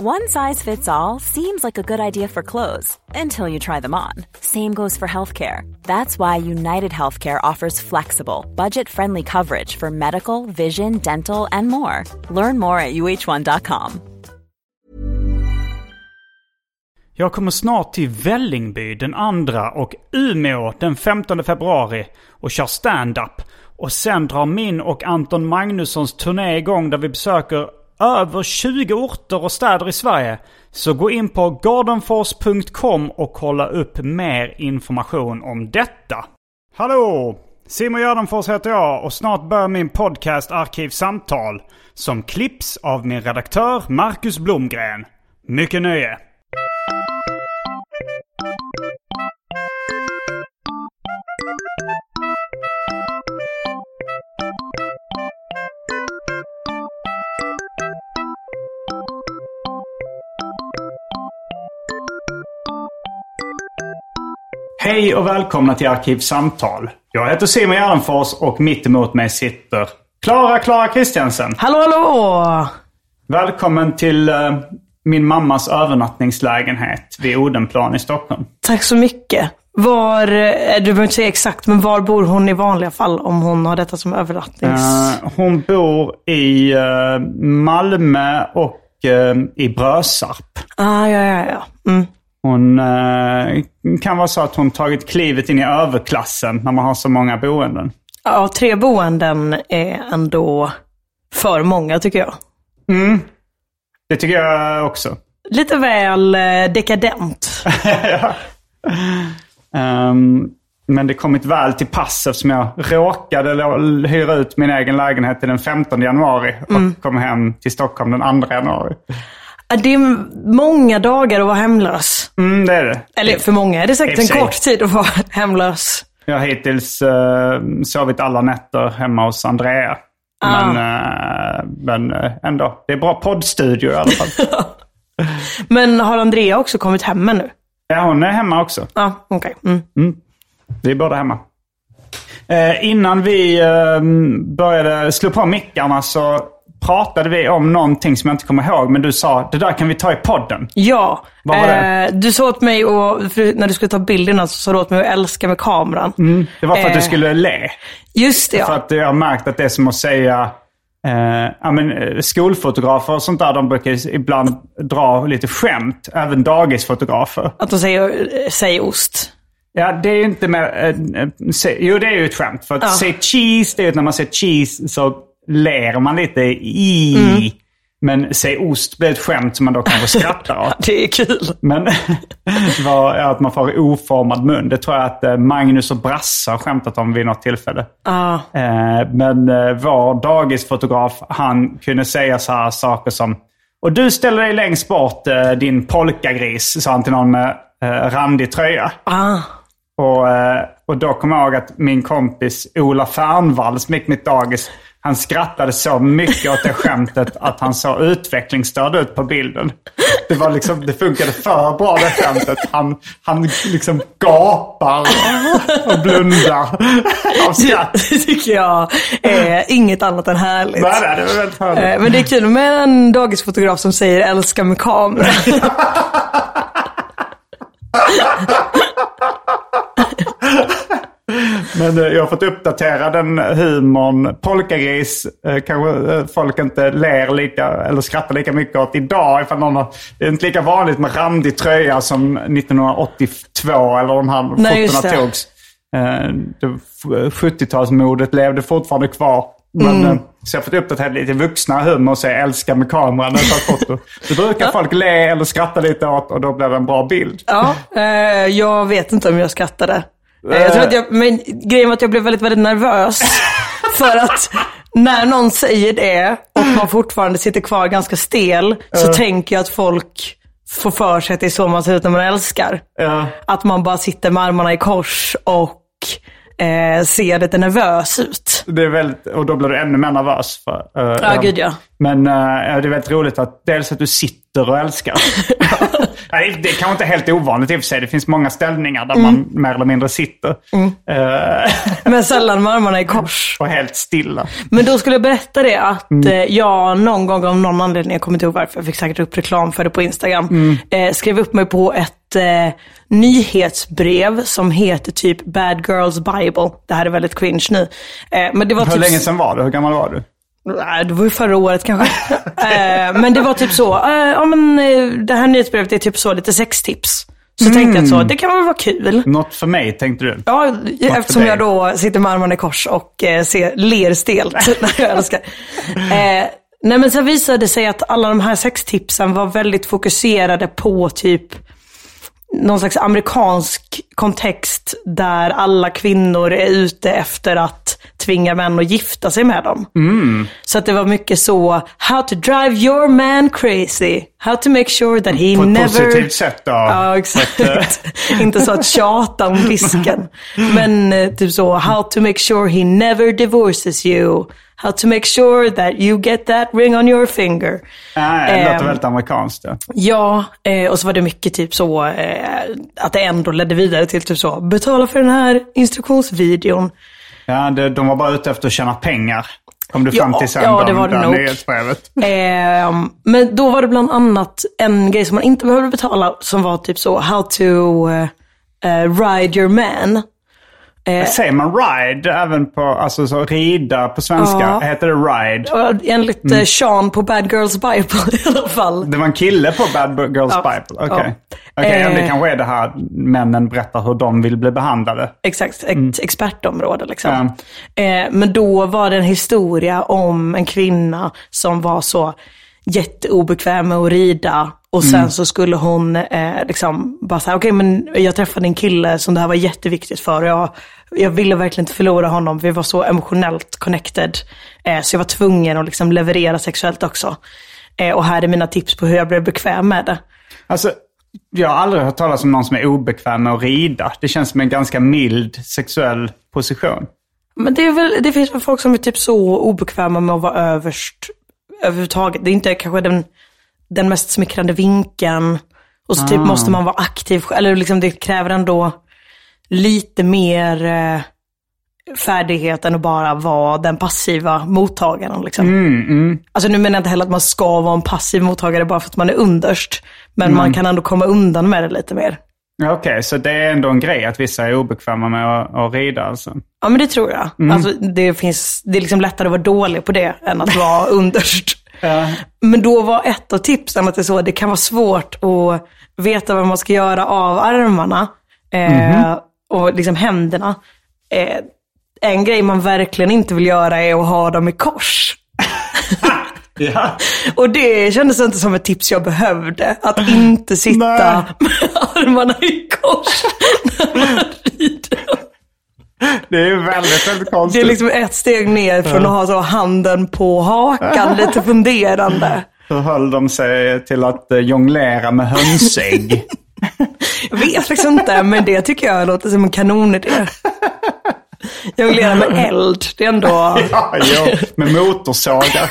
One size fits all seems like a good idea for clothes until you try them on. Same goes for healthcare. That's why United Healthcare offers flexible, budget friendly coverage for medical, vision, dental, and more. Learn more at uh1.com. Jag kommer snart till Vällingby den 2 och Umeå den 15 februari och kör stand-up. Och sen drar min och Anton Magnussons turné igång där vi besöker över 20 orter och städer i Sverige. Så gå in på gardenfors.com och kolla upp mer information om detta. Hallå! Simon Gärdenfors heter jag och snart börjar min podcast Arkivsamtal. Som klipps av min redaktör Marcus Blomgren. Mycket nöje! Hej och välkomna till Arkivsamtal. Jag heter Simon Gärdenfors och mitt emot mig sitter Klara Klara Kristiansen. Hallå, hallå! Välkommen till eh, min mammas övernattningslägenhet vid Odenplan i Stockholm. Tack så mycket. Var, eh, du behöver inte säga exakt, men var bor hon i vanliga fall om hon har detta som övernattnings... Eh, hon bor i eh, Malmö och eh, i Brösarp. Ah, ja, ja, ja. Mm. Hon eh, kan vara så att hon tagit klivet in i överklassen när man har så många boenden. Ja, tre boenden är ändå för många tycker jag. Det tycker jag också. Lite väl eh, dekadent. Ehm, men det kommit väl till pass eftersom jag råkade hyra ut min egen lägenhet till den 15 januari och kom hem till Stockholm den 2 januari. Det är många dagar att vara hemlös. Mm, det är det. Eller för många är det säkert en kort tid att vara hemlös. Jag har hittills uh, sovit alla nätter hemma hos Andrea. Men, eh, men eh, ändå, det är bra poddstudio i alla fall. Men har Andrea också kommit hem nu? ja, hon är hemma också. Ja, okej. Mm. Vi är båda hemma. Eh, innan vi eh, började slå på mickarna så pratade vi om någonting som jag inte kommer ihåg. Men du sa, det där kan vi ta i podden. Ja, Vad var det? eh, du sa åt mig och för när du skulle ta bilderna så sa du åt mig att älska med kameran. Det var för att du Eh. skulle le. Just det, För ja. att jag har märkt att det är som att säga Eh, ja, men, eh, skolfotografer och sånt där, de brukar ibland dra lite skämt. Även dagisfotografer. Att de säger, eh, säger ost. Ja, det är ju inte mer... Eh, eh, se, jo, det är ju ett skämt. För att Ja. säga cheese, det är ju när man säger cheese så ler man lite i. Mm. Men säg ost blir ett skämt som man då kanske skrattar åt. Det är kul. Men att man får oformad mun. Det tror jag att eh, Magnus och Brasse har skämtat om vid något tillfälle. Ja. Eh, Men eh, vår dagisfotograf, han kunde säga så här saker som Och du ställer dig längst bort, din polkagris, sa han till någon med randig tröja. Ah. Och, och då kom jag ihåg att min kompis Ola Fernvall som gick mitt dagis, han skrattade så mycket åt det skämtet att han såg utvecklingsstörd ut på bilden. Det, var liksom, det funkade för bra det skämtet. Han, han liksom gapar och blundar av skratt. Det tycker jag är inget annat än härligt. Nej, nej, det var väldigt härligt. Eh, Men det är kul med en dagisfotograf som säger älska med kamera. Men eh, jag har fått uppdatera den humorn. Polkagris eh, kanske eh, folk inte ler lika eller skrattar lika mycket åt idag. Ifall någon har, det är inte lika vanligt med randig tröja som 1982 eller de här Nej, fotona togs. Eh, det- f- 70-talsmodet levde fortfarande kvar. Men, Mm. Så jag har fått uppdatera lite vuxna humor och säga älska med kameran när jag tar foto. Det brukar folk le eller skratta lite åt och då blir det en bra bild. Ja, eh, jag vet inte om jag skrattade. Eh, Jag tror att jag, men grejen var att jag blev väldigt, väldigt nervös. för att när någon säger det och man fortfarande sitter kvar ganska stel så tänker jag att folk får för sig att det är så man ser ut när man älskar. Ja. Att man bara sitter med armarna i kors och eh, ser lite nervös ut. Det är väldigt, och då blir du ännu mer nervös. För, eh, Ja, gud ja. Men eh, det är väldigt roligt att dels att du sitter och älskar. Nej, det är kanske inte helt ovanligt i och för sig. Det finns många ställningar där man mer eller mindre sitter. Eh, Men sällan med armarna i kors. och helt stilla. Men då skulle jag berätta det att eh, jag någon gång av någon anledning, jag kommer inte ihåg varför, jag fick säkert upp reklam för det på Instagram, eh, skrev upp mig på ett eh, nyhetsbrev som heter typ Bad Girls Bible. Det här är väldigt cringe nu. Eh, men det var Hur typ länge sedan var det? Hur gammal var du? Nej, det var ju förra året kanske. eh, men det var typ så, eh, ja men eh, det här nyhetsbrevet är typ så, lite sextips. Så tänkte jag så, det kan väl vara kul. Något för mig tänkte du? Ja, eftersom dig. jag då sitter med armarna i kors och eh, ser, ler stelt när jag älskar. Eh, nej men sen visade det sig att alla de här sextipsen var väldigt fokuserade på typ någon slags amerikansk kontext där alla kvinnor är ute efter att tvinga män att gifta sig med dem. Så att det var mycket så, how to drive your man crazy. How to make sure that he På ett never... positivt sätt då? Ja, exakt. Inte så att tjata om disken. Men eh, typ så, how to make sure he never divorces you. How to make sure that you get that ring on your finger. Nej, det låter Ehm, väldigt amerikanskt. Ja. Ja, eh, och så var det mycket typ så eh, att det ändå ledde vidare till typ så, betala för den här instruktionsvideon. Ja, det, de var bara ute efter att tjäna pengar. Kom du Ja, fram till sen ja, det var det nog. nyhetsbrevet. Eh, men då var det bland annat en grej som man inte behövde betala som var typ så, how to eh, eh, ride your man. Säger man ride även på, alltså så rida på svenska? Ja. Heter det ride? Och Enligt Mm. eh, Sean på Bad Girls Bible i alla fall. Det var en kille på Bad Girls Ja. Bible? Okej. Ja. Okej, ja, det Eh. kanske är det här männen berättar hur de vill bli behandlade. Exakt, ett expertområde liksom. Mm. Ja. Eh, men då var det en historia om en kvinna som var så jätteobekväm med att rida. Och sen Mm. så skulle hon eh, liksom bara säga, okej men jag träffade en kille som det här var jätteviktigt för. Jag, jag ville verkligen inte förlora honom. Vi var så emotionellt connected. Eh, så jag var tvungen att liksom leverera sexuellt också. Eh, och här är mina tips på hur jag blev bekväm med det. Alltså, jag har aldrig hört talas om någon som är obekväm med att rida. Det känns som en ganska mild sexuell position. Men det, är väl, det finns väl folk som är typ så obekväma med att vara överst överhuvudtaget. Det är inte kanske den, den mest smickrande vinkeln. Och så typ måste man vara aktiv. Eller liksom det kräver ändå lite mer eh, färdighet än att bara vara den passiva mottagaren. Liksom. Alltså nu menar jag inte heller att man ska vara en passiv mottagare bara för att man är underst. Men man kan ändå komma undan med det lite mer. Okej, så det är ändå en grej att vissa är obekväma med att, att rida alltså? Ja men det tror jag. Alltså, det, finns, det är liksom lättare att vara dålig på det än att vara underst. Men då var ett av tipsen att det, så, det kan vara svårt att veta vad man ska göra av armarna eh, och liksom händerna. Eh, en grej man verkligen inte vill göra är att ha dem i kors. Ja. Och det kändes inte som ett tips jag behövde. Att inte sitta Nej. med armarna i kors. Det är väldigt, väldigt konstigt. Det är liksom ett steg ner från att ha så handen på hakan, lite funderande. Hur höll de sig till att eh, jonglera med hönsägg? Jag vet faktiskt inte, men det tycker jag låter som en kanonidé. Jonglera med eld, det är ändå ja, jo, med motorsågar.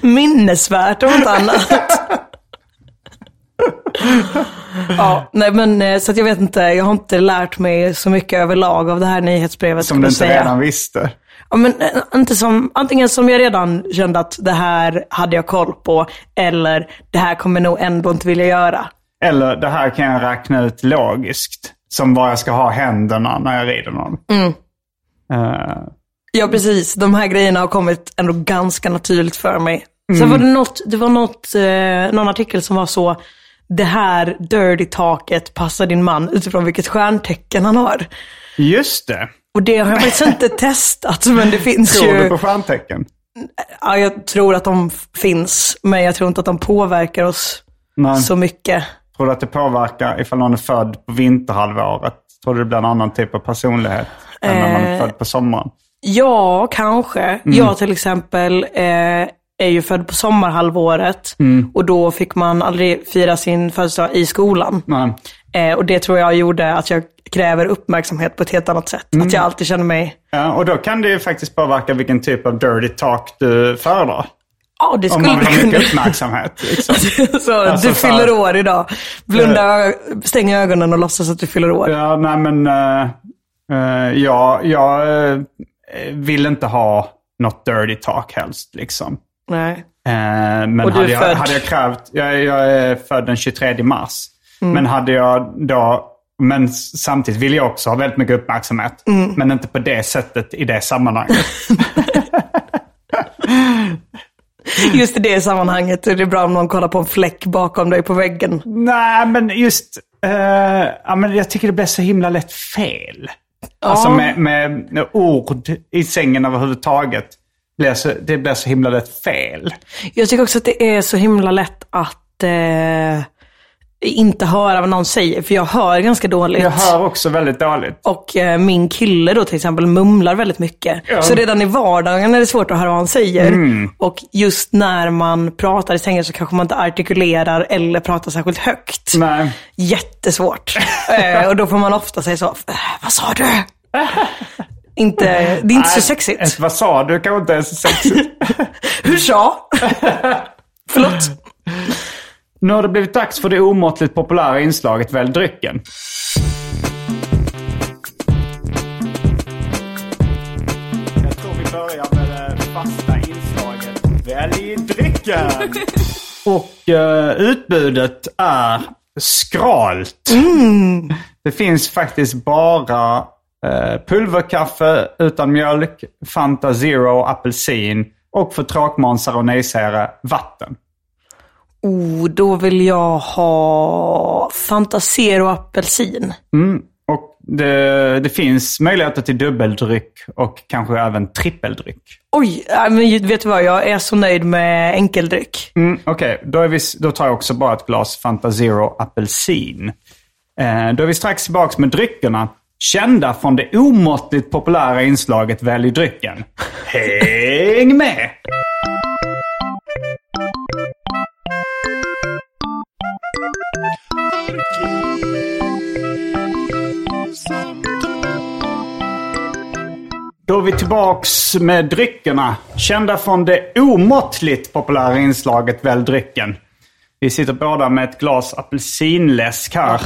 minnesvärt om inte annat. Ja, nej men eh, så att jag vet inte, jag har inte lärt mig så mycket överlag av det här nyhetsbrevet. Som du inte säga. redan visste. Ja, men eh, inte som, antingen som jag redan kände att det här hade jag koll på, eller det här kommer jag nog ändå inte vilja göra. Eller det här kan jag räkna ut logiskt. Som var jag ska ha händerna när jag rider någon. Eh, Ja, precis. De här grejerna har kommit ändå ganska naturligt för mig. Sen var det något, det var något, eh, någon artikel som var så, det här dirty taket passar din man utifrån vilket stjärntecken han har. just det. Och det har jag faktiskt inte testat, men det finns Tror du ju, på stjärntecken? ja, jag tror att de finns, men jag tror inte att de påverkar oss Nej. så mycket. Tror du att det påverkar ifall någon är född på vinterhalvåret? Tror du det blir en annan typ av personlighet än när man är Eh. född på sommaren? Ja, kanske. Jag till exempel eh, är ju född på sommarhalvåret och då fick man aldrig fira sin födelsedag i skolan. Eh, och det tror jag gjorde att jag kräver uppmärksamhet på ett helt annat sätt. Att jag alltid känner mig, Ja, och då kan det ju faktiskt påverka vilken typ av dirty talk du föredrar. ja det Om skulle man vill ha mycket uppmärksamhet. Liksom. Så Alltså, du fyller år idag. Blunda, stäng ögonen och låtsas att du fyller år. Ja, nej men uh, jag, jag eh, vill inte ha något dirty talk helst. Liksom. Nej. Eh, men Och du hade, jag, född? hade jag krävt, jag, jag är född den 23 mars. Mm. Men hade jag då, men samtidigt vill jag också ha väldigt mycket uppmärksamhet. Mm. Men inte på det sättet i det sammanhanget. Just i det sammanhanget är det bra om någon kollar på en fläck bakom dig på väggen. Nej, men just... eh, ja, men jag tycker det blir så himla lätt fel. Alltså med, med, med ord i sängen överhuvudtaget. Blir så, det blir så himla lätt fel. Jag tycker också att det är så himla lätt att eh, inte höra vad någon säger, för jag hör ganska dåligt. Jag hör också väldigt dåligt. Och eh, min kille då till exempel mumlar väldigt mycket. Ja. Så redan i vardagen är det svårt att höra vad han säger. Mm. Och just när man pratar i sängen så kanske man inte artikulerar eller pratar särskilt högt. Nej. Jättesvårt. eh, och då får man ofta säga så, "Eh, vad sa du? inte, det är inte så sexigt. ett Vad sa du? kanske inte är så sexigt. Hur sa? Förlåt. nu har det blivit dags för det omåttligt populära inslaget Välj drycken. Jag tror vi börjar med det fasta inslaget Välj drycken. Och eh, utbudet är skralt. Det finns faktiskt bara pulverkaffe utan mjölk, Fanta Zero apelsin och för tråkmånsar och nejsägare vatten. Oh, då vill jag ha Fantasero apelsin. Och det, det finns möjligheter till dubbeldryck och kanske även trippeldryck. Oj, äh, men vet du vad? Jag är så nöjd med enkeldryck. Mm, Okej, då, är vi, då tar jag också bara ett glas Fanta Zero apelsin. Eh, då är vi strax tillbaka med dryckerna. Kända från det omåttligt populära inslaget Välj drycken. Häng med! Då är vi tillbaks med dryckerna. Kända från det omåttligt populära inslaget Välj drycken. Vi sitter båda med ett glas apelsinläsk här.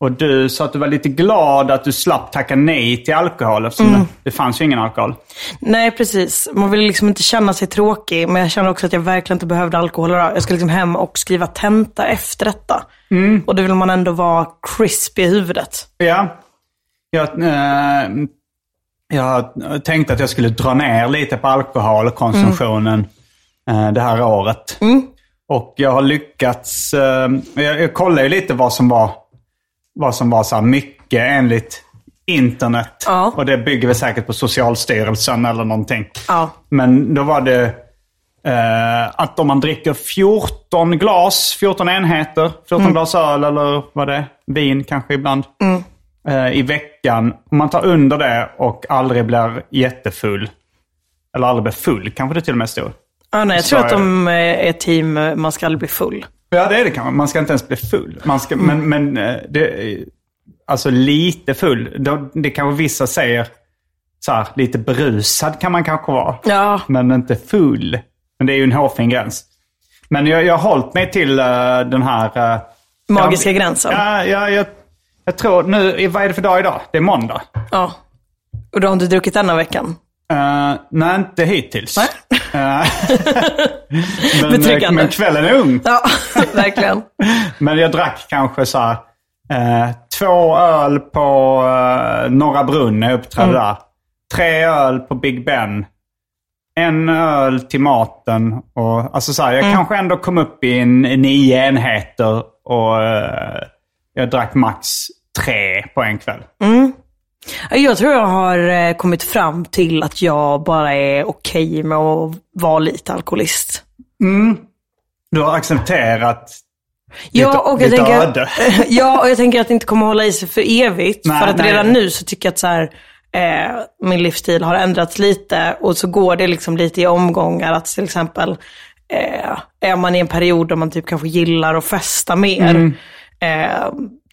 Och du sa att du var lite glad att du slapp tacka nej till alkohol eftersom det, det fanns ju ingen alkohol. Nej, precis. Man vill liksom inte känna sig tråkig, men jag känner också att jag verkligen inte behövde alkohol idag. Jag ska liksom hem och skriva tenta efter detta. Och då vill man ändå vara crispy i huvudet. Ja. Jag, eh, jag tänkte att jag skulle dra ner lite på alkoholkonsumtionen eh, det här året. Och jag har lyckats. Eh, jag, jag kollade ju lite vad som var, vad som var så här mycket enligt internet. Ja. Och det bygger väl säkert på Socialstyrelsen eller någonting. Ja. Men då var det eh, att om man dricker 14 glas, 14 enheter, 14 glas öl eller vad det är, vin kanske ibland. Eh, I veckan. Om man tar under det och aldrig blir jättefull. Eller aldrig blir full kanske det till och med står. Ja, nej, jag tror att de är team eh, man ska aldrig bli full. Ja det är det kanske. Man ska inte ens bli full. Man ska, Men, men eh, det, alltså lite full. Då, det kanske vissa säger så här, lite berusad kan man kanske vara. Ja. Men inte full. Men det är ju en hårfin gräns. Men jag, jag har hållit mig till eh, den här... eh, Magiska ja, gränsen. Ja, ja, jag, jag tror nu, vad är det för dag idag? Det är måndag. Ja. Och du har inte druckit denna veckan? Uh, nej, inte hittills. Nej. Eh, men, Betryggande. men kvällen är ung. Ja, verkligen. Men jag drack kanske så här, eh, två öl på eh, Norra Brunn när jag uppträdde där. Tre öl på Big Ben. En öl till maten. Och, alltså så här, jag kanske ändå kom upp i en, nio enheter och eh, jag drack max tre på en kväll. Jag tror jag har eh, kommit fram till att jag bara är okej med att vara lite alkoholist. Du har accepterat Ja, ditt, och jag ditt tänker, öde. ja, och jag tänker att det inte kommer hålla i sig för evigt. Nej, för att nej. redan nu så tycker jag att så här, eh, min livsstil har ändrats lite och så går det liksom lite i omgångar att till exempel eh, är man i en period där man typ kanske gillar att festa mer eh,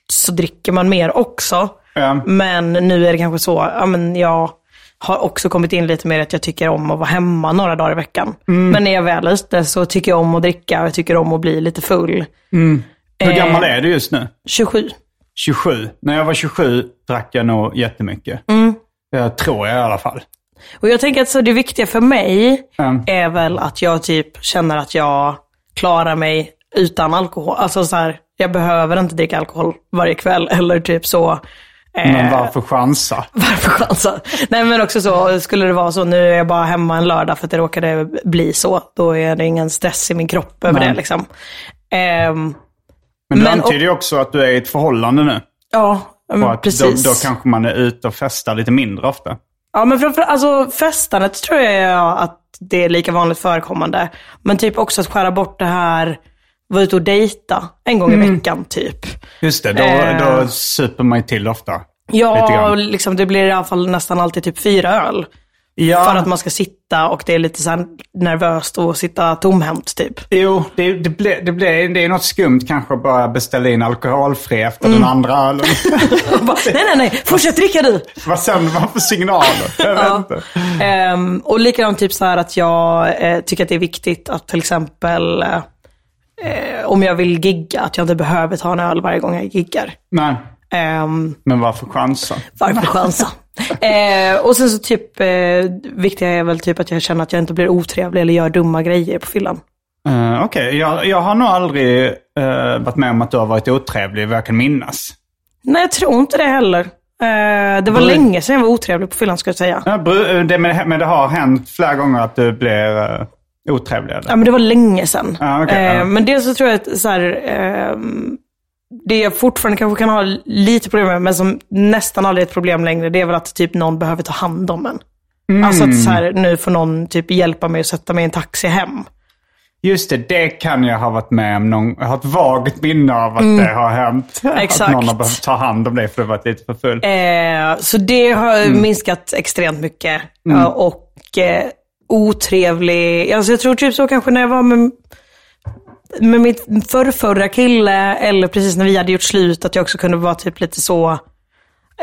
så dricker man mer också. Ja. Men nu är det kanske så, ja men jag har också kommit in lite mer att jag tycker om att vara hemma några dagar i veckan. Men när jag väl är ute så tycker jag om att dricka och jag tycker om att bli lite full. Hur Eh. gammal är du just nu? 27. 27. När jag var 27 drack jag nog jättemycket. Jag tror jag i alla fall. Och jag tänker att så det viktiga för mig Mm. är väl att jag typ känner att jag klarar mig utan alkohol. Alltså så här, jag behöver inte dricka alkohol varje kväll eller typ så. Eh, Men varför chansa? Varför chansa? Nej men också så, skulle det vara så, nu är jag bara hemma en lördag för att det råkade bli så. Då är det ingen stress i min kropp över Nej. det liksom. Ehm, Men du Men- antyder ju också att du är i ett förhållande nu. ja, men att precis. Då, då kanske man är ute och festar lite mindre ofta. Ja, men framför alltså festandet tror jag att det är lika vanligt förekommande. Men typ också att skära bort det här, vara ute och dejta en gång i veckan typ. Just det, då, Eh. då super man ju till ofta. Ja, liksom, det blir i alla fall nästan alltid typ fyra öl. Ja, För att man ska sitta och det är lite så här nervöst att sitta tomhänt typ. Jo, det, det, blir, det, blir, det är något skumt kanske att bara beställa in alkoholfri efter Mm. den andra ölen. Nej, nej, nej, fortsätt dricka du! Vad sänder man för signaler? Jag vet Ja. inte. Ehm, och likadant typ så här att jag eh, tycker att det är viktigt att till exempel eh, eh, om jag vill gigga, att jag inte behöver ta en öl varje gång jag giggar. Nej, Ehm, men varför chansa? varför chansa? eh, och sen så typ, eh, viktiga är väl typ att jag känner att jag inte blir otrevlig eller gör dumma grejer på fyllan. Uh, Okej, jag, jag har nog aldrig eh, varit med om att du har varit otrevlig vad jag kan minnas. Nej, jag tror inte det heller. Eh, det var Bry- länge sedan jag var otrevlig på fyllan ska jag säga. Ja, bru- det, men, men det har hänt flera gånger att du blir otrevlig? Eller? Ja, men det var länge sedan. Ja, okej, eh, ja. Men dels så tror jag att så här, ehm, det jag fortfarande kanske kan ha lite problem med, men som nästan aldrig är ett problem längre, det är väl att typ någon behöver ta hand om en. Mm. Alltså att så här, nu får någon typ hjälpa mig att sätta mig i en taxi hem. Just det, det kan jag ha varit med om. Någon, jag har ett vagt minne av att det har hänt. Mm. Exakt. Att någon har behövt ta hand om dig för att du varit lite för full. Eh, så det har Mm. minskat extremt mycket. Ja, och eh, otrevlig, alltså jag tror typ så kanske när jag var med, med mitt förrförra kille, eller precis när vi hade gjort slut, att jag också kunde vara typ lite så,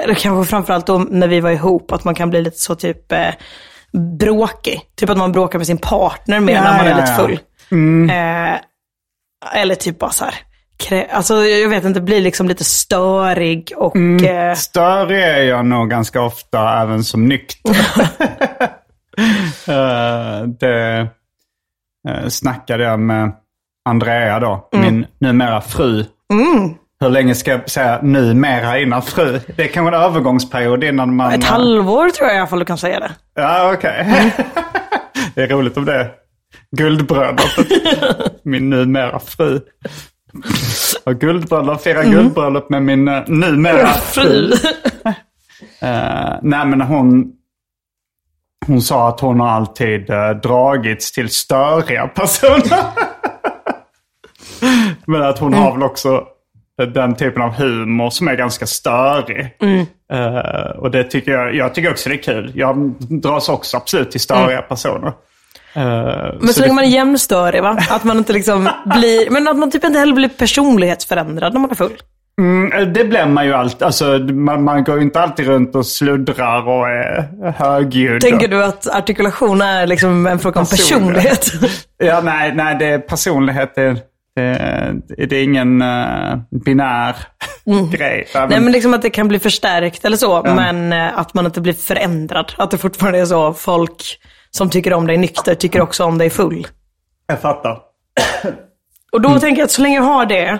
eller kanske framförallt då när vi var ihop, att man kan bli lite så typ eh, bråkig. Typ att man bråkar med sin partner mer Ja, när man är ja, lite ja. full. Eh, eller typ bara så här, alltså jag vet inte, blir liksom lite störig och eh, Större är jag nog ganska ofta även som nykter. Eh, det uh, snackade jag med Andrea då, Mm. min numera fru. Hur länge ska jag säga numera innan fru? Det är kanske en övergångsperiod innan man... Ett halvår tror jag i alla fall du kan säga det. Ja, okej. det är roligt om det är guldbröllopet. min numera fru. Och guldbröllop, fira guldbröllop med min uh, numera fru. Eh, nej, men hon, hon sa att hon har alltid uh, dragits till störiga personer. men att hon har väl också den typen av humor som är ganska störig. Eh, och det tycker jag, jag tycker också det är kul. Jag dras också absolut till störiga personer. Eh, Men så, det- länge man är jämnstörig va? Att man inte liksom blir, men att man typ inte heller blir personlighetsförändrad när man är full. Mm, Det blir man ju alltid. Alltså, man, man går ju inte alltid runt och sluddrar och är högljudd. Tänker du att artikulation är liksom en fråga om Personlighet. personlighet? Ja, nej, nej det är personlighet. Det, det, det är ingen uh, binär grej. Även, Nej men liksom att det kan bli förstärkt eller så, men eh, att man inte blir förändrad. Att det fortfarande är så, folk som tycker om dig nykter tycker också om dig full. Jag fattar. Och då tänker jag att så länge jag har det,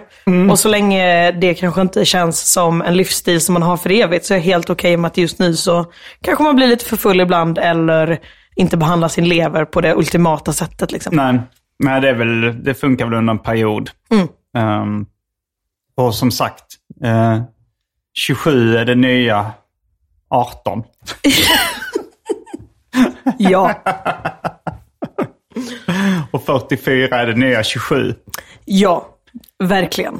och så länge det kanske inte känns som en livsstil som man har för evigt, så är jag helt okej med att just nu så kanske man blir lite för full ibland, eller inte behandlar sin lever på det ultimata sättet. Liksom. Nej, nej det, är väl, det funkar väl under en period. Ehm, och som sagt, eh, 27 är det nya 18. Ja. Och 44 är det nya 27. ja, verkligen.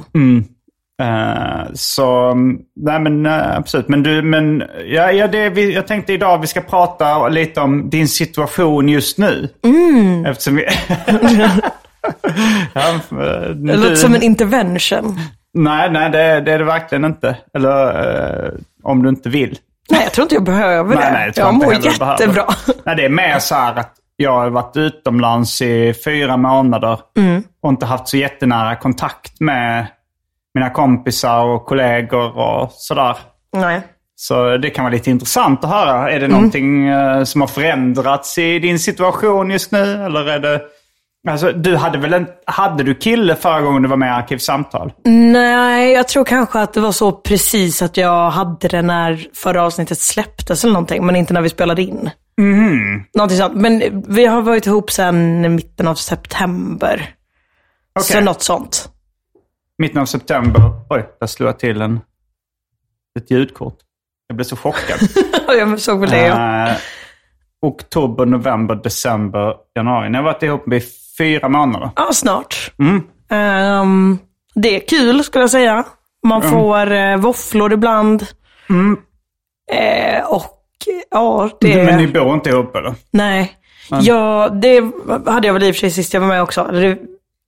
Eh, så, nej men eh, absolut. Men du, men ja, ja, det, vi, jag tänkte idag vi ska prata lite om din situation just nu. Mm. Eftersom vi... ja, eh, Det du- låter som en intervention. Nej, nej det, det är det verkligen inte. Eller eh, om du inte vill. Nej, jag tror inte jag behöver det. Nej, det jag inte mår jättebra. Nej, det är mer så här att jag har varit utomlands i fyra månader Mm. och inte haft så jättenära kontakt med mina kompisar och kollegor och sådär. Nej. Så det kan vara lite intressant att höra. Mm. Är det någonting eh, som har förändrats i din situation just nu? Eller är det... Alltså, du hade väl en... Hade du kille förra gången du var med i Arkivsamtal? Nej, jag tror kanske att det var så precis att jag hade det när förra avsnittet släpptes eller någonting, men inte när vi spelade in. Någonting sånt. Men vi har varit ihop sedan mitten av september. Så Okej. något sånt. Mitten av september. Oj, där slog jag till en, ett ljudkort. Jag blev så chockad. jag såg väl det, ja. Eh, oktober, november, december, januari. Ni har varit ihop i fyra månader. Ja, snart. Mm. Ehm, det är kul skulle jag säga. Man får uh, våfflor ibland. Eh, och ja, det... Mm. Men ni bor inte ihop eller? Nej. Ja, det hade jag väl i och för sig sist jag var med också. Det,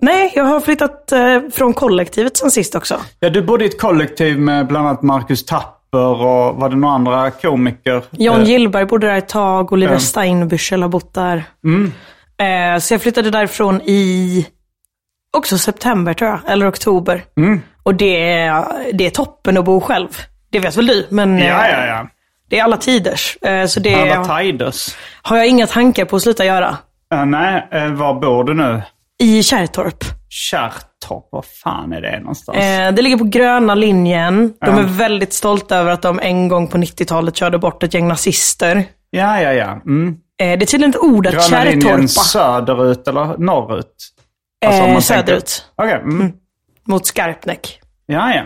nej, jag har flyttat eh, från kollektivet sen sist också. Ja, du bodde i ett kollektiv med bland annat Marcus Tapper och var det några andra komiker? John Eh, Gillberg bodde där ett tag, Oliver Ja. Steinbüchel har bott där. Eh, så jag flyttade därifrån i också september tror jag, eller oktober. Och det är, det är toppen att bo själv. Det vet väl du, men eh, Ja, ja, ja. Det är alla tiders. Eh, så det Alla tiders. har jag inga tankar på att sluta göra. Uh, nej, eh, var bor du nu? I Kärrtorp. Kärrtorp, var fan är det någonstans? Eh, det ligger på gröna linjen. De är väldigt stolta över att de en gång på 90-talet körde bort ett gäng nazister. Ja, ja, ja. Mm. Det är tydligen ett ord att Gröna linjen Kärrtorpa. söderut eller norrut? Alltså, söderut. tänker- Okej. mm. Mot Skarpnäck. Ja, ja.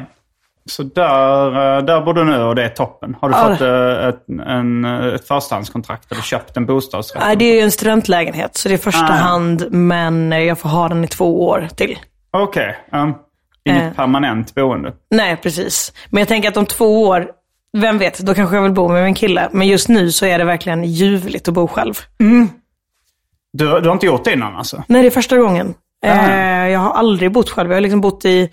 Så där, eh, där bor du nu och det är toppen. Har du Ja. fått eh, ett, en, eh, ett förstahandskontrakt eller köpt en bostadsrätt? Nej, det är ju en studentlägenhet, så det är första Ah. hand, men jag får ha den i två år till. Okej. um, inget Eh. permanent boende. Nej, precis. Men jag tänker att om två år, vem vet, då kanske jag vill bo med min kille. Men just nu så är det verkligen ljuvligt att bo själv. Du, du har inte gjort det innan alltså? Nej, det är första gången. Ah. Eh, jag har aldrig bott själv. Jag har liksom bott i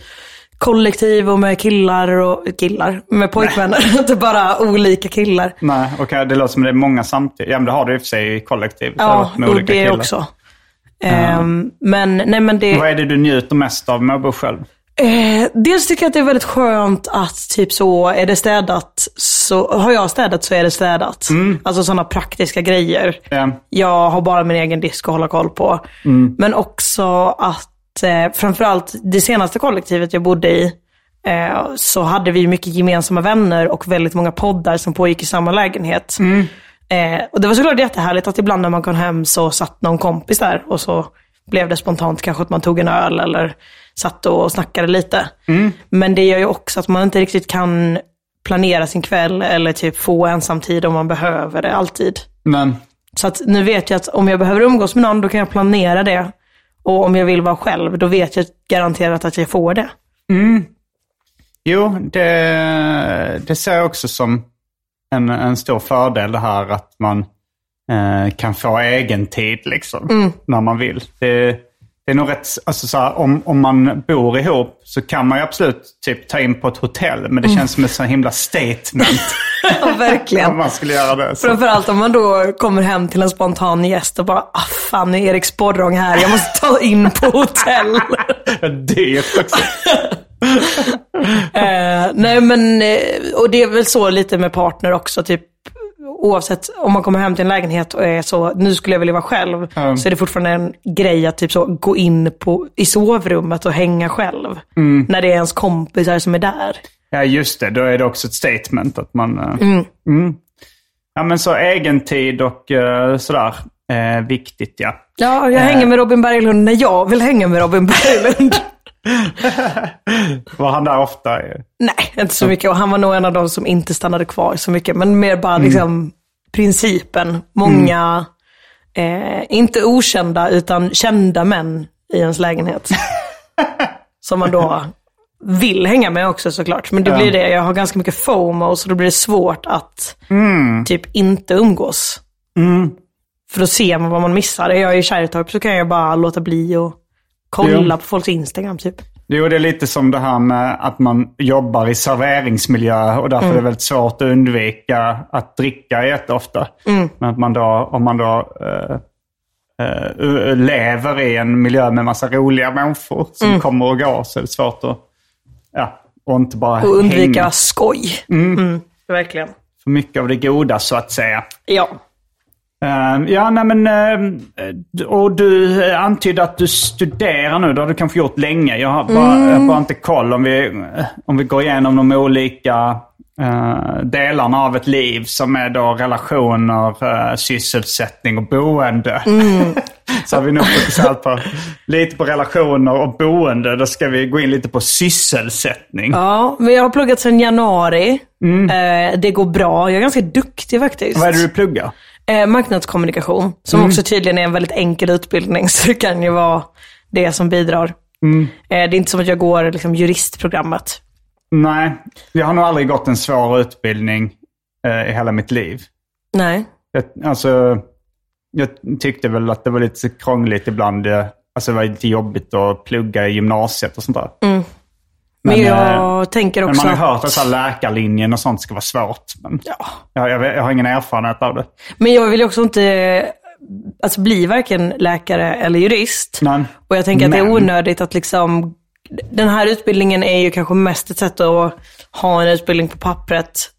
kollektiv och med killar och killar, med pojkvänner. Inte bara olika killar. Nej, okej. det låter som det är många samtidigt. Ja, men det har du i och för sig i har Ja, med och olika det killar. också. Ehm, men nej men det... Vad är det du njuter mest av med att bo själv? Eh, dels tycker jag att det är väldigt skönt att typ så, är det städat, så har jag städat så är det städat. Alltså sådana praktiska grejer. Ja. Jag har bara min egen disk att hålla koll på. Men också att eh, framförallt det senaste kollektivet jag bodde i, eh, så hade vi mycket gemensamma vänner och väldigt många poddar som pågick i samma lägenhet. Eh, och det var såklart jättehärligt att ibland när man kom hem så satt någon kompis där och så blev det spontant kanske att man tog en öl eller satt och snackade lite. Men det gör ju också att man inte riktigt kan planera sin kväll eller typ få ensamtid om man behöver det alltid. Men, Så att nu vet jag att om jag behöver umgås med någon, då kan jag planera det. Och om jag vill vara själv, då vet jag garanterat att jag får det. jo, det, det ser jag också som en, en stor fördel det här att man eh, kan få egen tid liksom, när man vill. Det, det är nog rätt, alltså så här, om, om man bor ihop så kan man ju absolut typ ta in på ett hotell, men det känns som ett så himla statement Ja, verkligen. om man skulle göra det. Så. Framförallt om man då kommer hem till en spontan gäst och bara, ah fan, nu är Erik Sporrong här, jag måste ta in på hotell. Dyrt också. eh, nej men, eh, och det är väl så lite med partner också, typ oavsett om man kommer hem till en lägenhet och är så, nu skulle jag vilja vara själv, Mm. så är det fortfarande en grej att typ så gå in på, i sovrummet och hänga själv. Mm. När det är ens kompisar som är där. Ja, just det. Då är det också ett statement att man... eh, mm. Ja, men så egentid och uh, sådär. Eh, viktigt, ja. Ja, jag Eh. hänger med Robin Berglund när jag vill hänga med Robin Berglund. Var han där ofta? Nej, inte så mycket. Och han var nog en av de som inte stannade kvar så mycket. Men mer bara liksom principen. Många, eh, inte okända, utan kända män i ens lägenhet. som man då vill hänga med också såklart. Men det blir det, jag har ganska mycket FOMO så då blir det svårt att Mm. typ inte umgås. För då ser man vad man missar. Är jag i Kärrtorp så kan jag bara låta bli och kolla Jo. på folks Instagram typ. Jo, det är lite som det här med att man jobbar i serveringsmiljö och därför är det väldigt svårt att undvika att dricka jätteofta. Men att man då, om man då eh, eh, lever i en miljö med massa roliga människor som kommer och går så är det svårt att, ja, och inte bara Och undvika hänga skoj. Mm. Verkligen. för mycket av det goda så att säga. Ja. Eh, ja, nej men... eh, och du eh, antydde att du studerar nu. Det har du kanske gjort länge. Jag har bara, Mm. jag har bara inte koll om vi, eh, om vi går igenom de olika eh, delarna av ett liv som är då relationer, sysselsättning och boende. Mm. Så har vi nog fokuserat på lite på relationer och boende. Då ska vi gå in lite på sysselsättning. Ja, men jag har pluggat sedan januari. Eh, det går bra. Jag är ganska duktig faktiskt. Vad är det du pluggar? Eh, marknadskommunikation, som också tydligen är en väldigt enkel utbildning, så det kan ju vara det som bidrar. Eh, det är inte som att jag går liksom, juristprogrammet. Nej, jag har nog aldrig gått en svår utbildning eh, i hela mitt liv. Nej. Jag, alltså, jag tyckte väl att det var lite krångligt ibland. eh, Alltså det var lite jobbigt att plugga i gymnasiet och sånt där. Mm. Men, Men, jag eh, tänker Men också man har hört att så här läkarlinjen och sånt ska vara svårt. Men Ja. jag, jag, jag har ingen erfarenhet av det. Men jag vill ju också inte alltså, bli varken läkare eller jurist. Nej. Och jag tänker att det är Men- onödigt att liksom, den här utbildningen är ju kanske mest ett sätt att ha en utbildning på pappret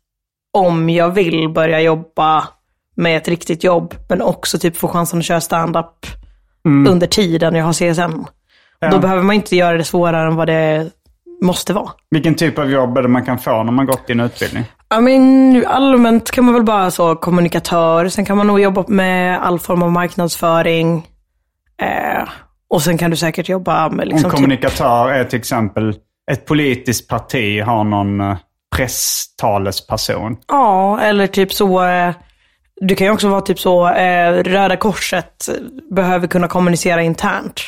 om jag vill börja jobba med ett riktigt jobb, men också typ få chansen att köra stand-up under tiden jag har CSN. Då behöver man inte göra det svårare än vad det måste vara. Vilken typ av jobb är det man kan få när man gått din utbildning? Ja, men allmänt kan man väl bara så kommunikatör. Sen kan man nog jobba med all form av marknadsföring. Eh, och sen kan du säkert jobba med Om liksom, typ, kommunikatör är till exempel ett politiskt parti har någon eh, presstalesperson. Ja, eller typ så. Eh, du kan ju också vara typ så, eh, Röda Korset behöver kunna kommunicera internt.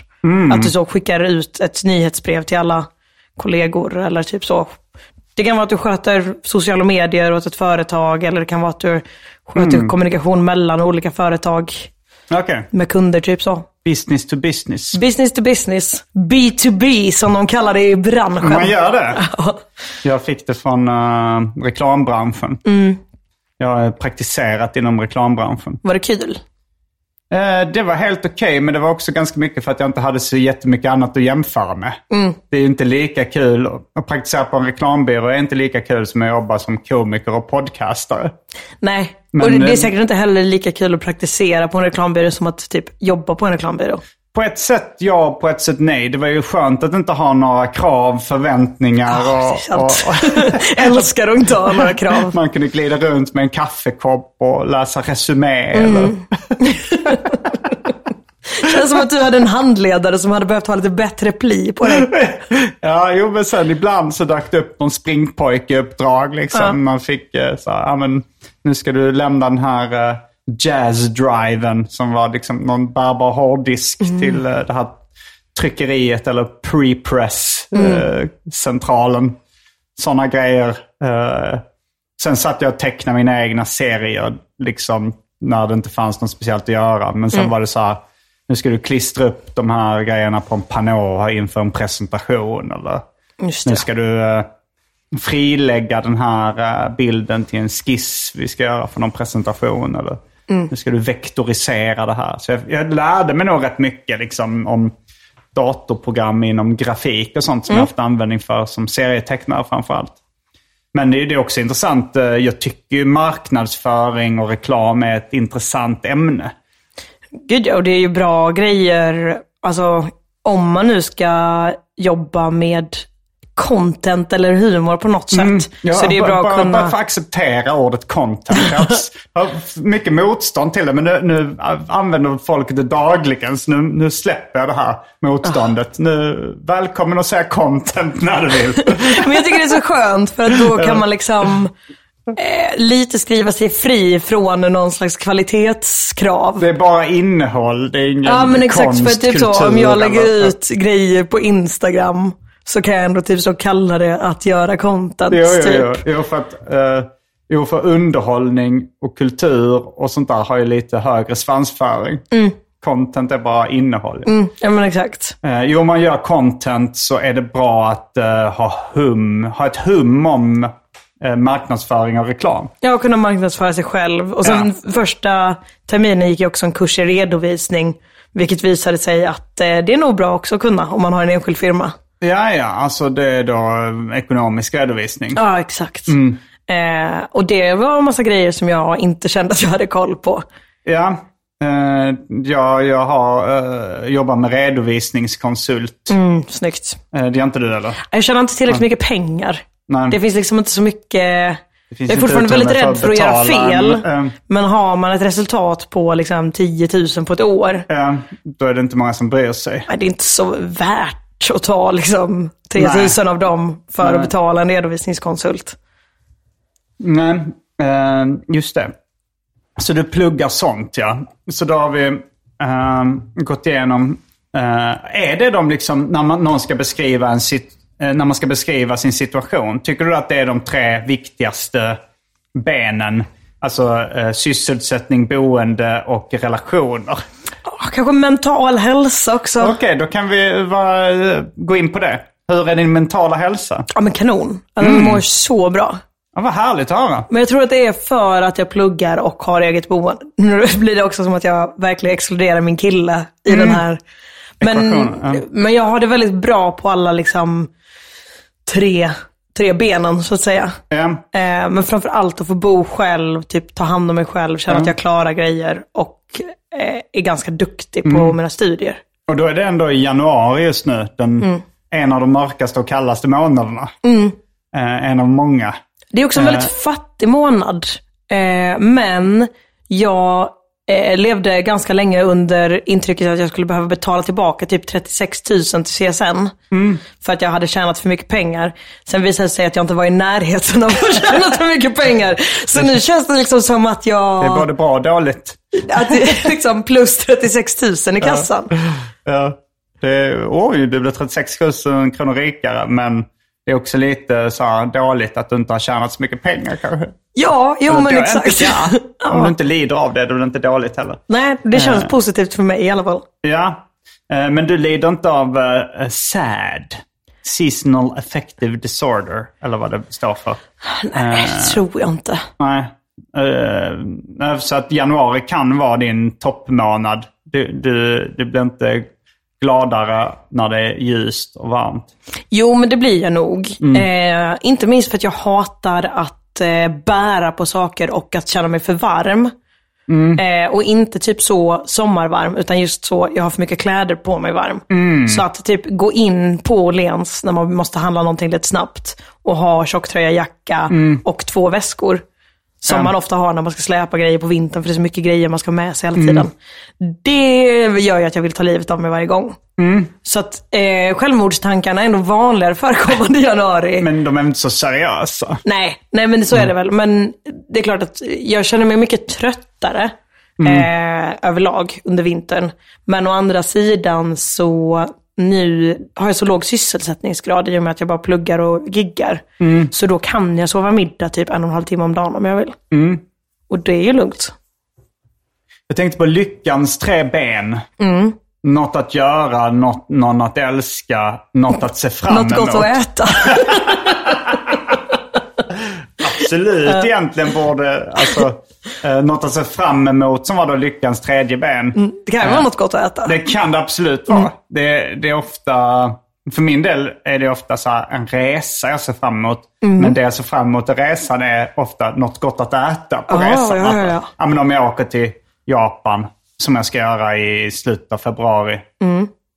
Att du så skickar ut ett nyhetsbrev till alla kollegor eller typ så. Det kan vara att du sköter sociala medier åt ett företag eller det kan vara att du sköter kommunikation mellan olika företag Okej, med kunder, typ så. business to business. Business to business. B2B som de kallar det i branschen. Man gör det? Jag fick det från eh, reklambranschen. Jag har praktiserat inom reklambranschen. Var det kul? Eh, det var helt okej, men det var också ganska mycket för att jag inte hade så jättemycket annat att jämföra med. Det är inte lika kul att praktisera på en reklambyrå. är inte lika kul som att jobba som komiker och podcastare. Nej. Men, och det, det är eh, säkert inte heller lika kul att praktisera på en reklambyrå som att typ jobba på en reklambyrå. På ett sätt ja, på ett sätt nej. Det var ju skönt att inte ha några krav, förväntningar Ja, och, och. Älskar att inte ha några krav. man kunde glida runt med en kaffekopp och läsa resumé. Mm. Eller, Känns som att du hade en handledare som hade behövt ha lite bättre pli på dig. Ja, jo men sen ibland så dök det upp någon springpojkeuppdrag liksom. Man fick eh, så här, ja men nu ska du lämna den här uh, jazz-driven som var liksom någon bärbar hårddisk till eh, det här tryckeriet eller pre-press-centralen. Sådana grejer. Eh, sen satt jag och tecknade mina egna serier liksom när det inte fanns något speciellt att göra. Men sen var det så här, nu ska du klistra upp de här grejerna på en panå inför en presentation. Eller nu ska du eh, frilägga den här eh, bilden till en skiss vi ska göra för någon presentation. Eller nu ska du vektorisera det här. Så jag, jag lärde mig nog rätt mycket liksom, om datorprogram inom grafik och sånt som jag haft användning för som serietecknare framförallt. Men det är också intressant. eh, Jag tycker ju marknadsföring och reklam är ett intressant ämne. Gud och det är ju bra grejer. Alltså, om man nu ska jobba med content eller humor på något sätt. Ja, så det är bra att kunna... Bara få acceptera ordet content. Jag har- mycket motstånd till det, men nu, nu använder folk det dagligen. Så nu, nu släpper jag det här motståndet. Nu, välkommen att säga content när du vill. Men jag tycker det är så skönt för att då kan man liksom eh, lite skriva sig fri från någon slags kvalitetskrav. Det är bara innehåll. Det är ingen Ja men exakt, konst, för typ så om jag lägger ut grejer på Instagram så kan jag ändå typ så kalla det att göra content. Jo, jo, typ. jo. jo, för att, eh, jo, för underhållning och kultur och sånt där har ju lite högre svansföring. Content är bara innehåll. Mm, ja men exakt. Eh, jo, om man gör content så är det bra att eh, ha, hum, ha ett hum om eh, marknadsföring och reklam. Ja, och kunna marknadsföra sig själv. Och sen första terminen gick jag också en kurs i redovisning. Vilket visade sig att eh, det är nog bra också att kunna om man har en enskild firma. Ja, ja, alltså det är då ekonomisk redovisning. Ja, exakt. Eh, och det var en massa grejer som jag inte kände att jag hade koll på. Ja, eh, jag, jag har eh, jobbat med redovisningskonsult. Mm, snyggt. Eh, det gör inte du eller? Jag tjänar inte tillräckligt mycket pengar. Nej. Det finns liksom inte så mycket... Jag är fortfarande väldigt rädd för att göra fel. en, eh, Men har man ett resultat på liksom 10 000 på ett år, eh, då är det inte många som bryr sig. nej, det är inte så värt att ta liksom 3 000 Nej. av dem för Nej. att betala en redovisningskonsult. Nej, eh, just det. Så du pluggar sånt ja. Så då har vi eh, gått igenom. Eh, är det de liksom, när man, någon ska beskriva en sit, eh, när man ska beskriva sin situation. Tycker du att det är de tre viktigaste benen? Alltså eh, sysselsättning, boende och relationer. Kanske mental hälsa också. Okej, då kan vi vara, eh, gå in på det. Hur är din mentala hälsa? Ja men kanon. Alltså, Mm. Jag mår så bra. Ja, vad härligt att höra. Men jag tror att det är för att jag pluggar och har eget boende. Nu blir det också som att jag verkligen exkluderar min kille i den här. Men, ja. men jag har det väldigt bra på alla liksom tre, tre benen så att säga. Eh, men framför allt att få bo själv, typ ta hand om mig själv, känna att jag klarar grejer och eh, är ganska duktig på mina studier. Och då är det ändå i januari just nu. Den, Mm. En av de mörkaste och kallaste månaderna. Eh, en av många. Det är också en väldigt fattig månad. Eh, men jag eh, levde ganska länge under intrycket att jag skulle behöva betala tillbaka typ 36 000 till CSN. För att jag hade tjänat för mycket pengar. Sen visade det sig att jag inte var i närheten av att tjäna för mycket pengar. Så nu känns det liksom som att jag... Det är både bra och dåligt. Att det är liksom plus 36 000 i kassan. Ja. Det, oj, du blir 36 000 kronor rikare. Men det är också lite så här dåligt att du inte har tjänat så mycket pengar kanske. Ja, jo men exakt. Inte, ja. Om du inte lider av det, då är det inte dåligt heller. Nej, det känns positivt för mig i alla fall. Ja, eh, men du lider inte av uh, SAD. Seasonal Affective Disorder, eller vad det står för. Nej, det tror jag inte. Nej. Så att januari kan vara din toppmånad. Du, du, du blir inte gladare när det är ljust och varmt. Jo, men det blir jag nog. Eh, inte minst för att jag hatar att eh, bära på saker och att känna mig för varm. Eh, och inte typ så sommarvarm, utan just så, jag har för mycket kläder på mig varm. Så att typ gå in på Åhléns när man måste handla någonting lite snabbt och ha tjocktröja, jacka och två väskor. Som Ja. man ofta har när man ska släpa grejer på vintern, för det är så mycket grejer man ska ha med sig hela tiden. Det gör ju att jag vill ta livet av mig varje gång. Så att eh, självmordstankarna är ändå vanligare förekommande i januari. Men de är inte så seriösa. Nej, nej men så är det väl. Men det är klart att jag känner mig mycket tröttare eh, överlag under vintern. Men å andra sidan så nu har jag så låg sysselsättningsgrad i och med att jag bara pluggar och giggar. Så då kan jag sova middag typ en och en halv timme om dagen om jag vill. Och det är ju lugnt. Jag tänkte på lyckans tre ben. Mm. Något att göra, något, någon att älska, något att se fram Något emot. gott att äta. Absolut egentligen borde, alltså, eh, något att se fram emot som var då lyckans tredje ben. Det kan ju vara något gott att äta. Det kan det absolut vara. Det, det är ofta, för min del är det ofta så en resa jag ser fram emot. Men det jag ser fram emot i resan är ofta något gott att äta på Ah, resan. ja, ja, ja. men om jag åker till Japan, som jag ska göra i slutet av februari.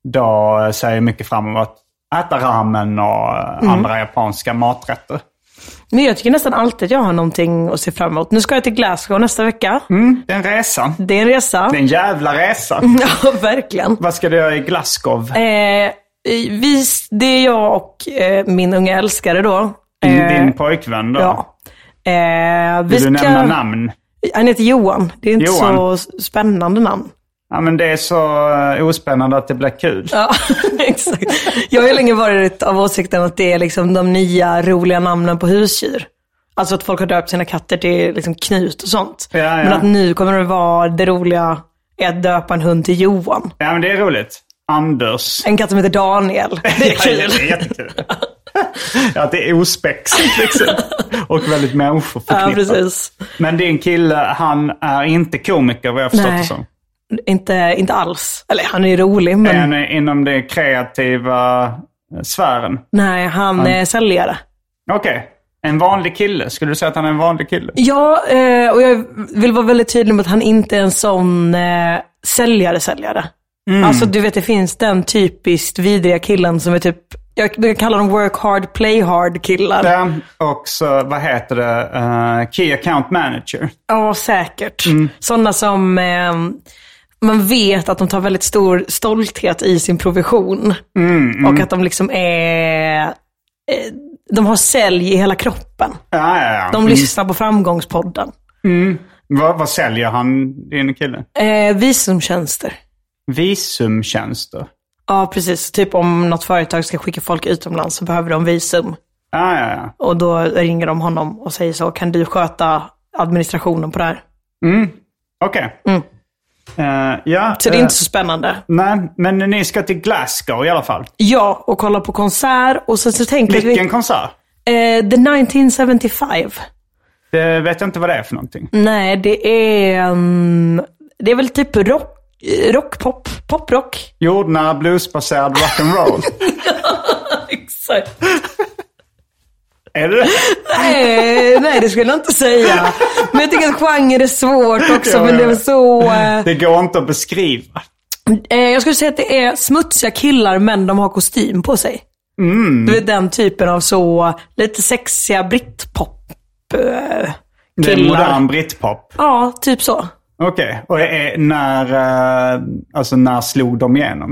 Då ser jag mycket fram emot att äta ramen och andra japanska maträtter. Men jag tycker nästan alltid att jag har någonting att se fram emot. Nu ska jag till Glasgow nästa vecka. Det är en resa. Det är en resa. Det är en jävla resa. Ja, verkligen. Vad ska du göra i Glasgow? Eh, vi, det är jag och eh, min unga älskare då. Din, Eh, din pojkvän då? Ja. Eh, vi Vill du ska, nämna namn? Han heter Johan. Det är inte Johan. så spännande namn. Ja, men det är så eh, ospännande att det blir kul. Ja, exakt. Jag har ju länge varit av åsikten att det är liksom de nya roliga namnen på husdjur. Alltså att folk har döpt sina katter till liksom Knut och sånt. Ja, ja. Men att nu kommer det vara det roliga är att döpa en hund till Johan. Ja, men det är roligt. Anders. En katt som heter Daniel. Det är Ja, det är kul. jättekul. ja, det är ospexigt liksom. Och väldigt Ja, människoförknippat. precis. Men din kille, han är inte komiker vad jag förstått Nej. det som. Inte, inte alls. Eller han är ju rolig, men Han är inom den kreativa eh, sfären. nej, han är säljare. Okej. En vanlig kille. Skulle du säga att han är en vanlig kille? Ja, eh, och jag vill vara väldigt tydlig med att han inte är en sån eh, säljare-säljare. Alltså du vet, det finns den typiskt vidriga killen som är typ, jag brukar kalla dem work hard, play hard killar. Ja, Ja, och så, vad heter det? Eh, Key Account Manager. säkert. Sådana som eh, man vet att de tar väldigt stor stolthet i sin provision. Och att de liksom är, eh, de har sälj i hela kroppen. Ja, ja, ja. De lyssnar på Framgångspodden. Vad, vad säljer han, din kille? Eh, visumtjänster. Visumtjänster. Ja, precis. Typ om något företag ska skicka folk utomlands så behöver de visum. Ja, ja, ja. Och då ringer de honom och säger så, kan du sköta administrationen på det här? Okej. Eh, ja, Så det är eh, inte så spännande. Nej, men ni ska till Glasgow i alla fall. Ja, och kolla på konsert och så, så tänker Vilken vi... konsert? Eh, the 1975. Det vet jag inte vad det är för någonting. Nej, det är... Um, det är väl typ rock, rock pop, poprock. Jordnära bluesbaserad rock'n'roll. Exakt. Är det? Nej, nej, det skulle jag inte säga. Men jag tycker att genre är svårt också, men det är så... Eh, Det går inte att beskriva. Eh, jag skulle säga att det är smutsiga killar men de har kostym på sig. Du vet den typen av så lite sexiga britpop eh, Det är killar. modern britpop. Ja, typ så. Okej, och är, när, alltså när slog de igenom?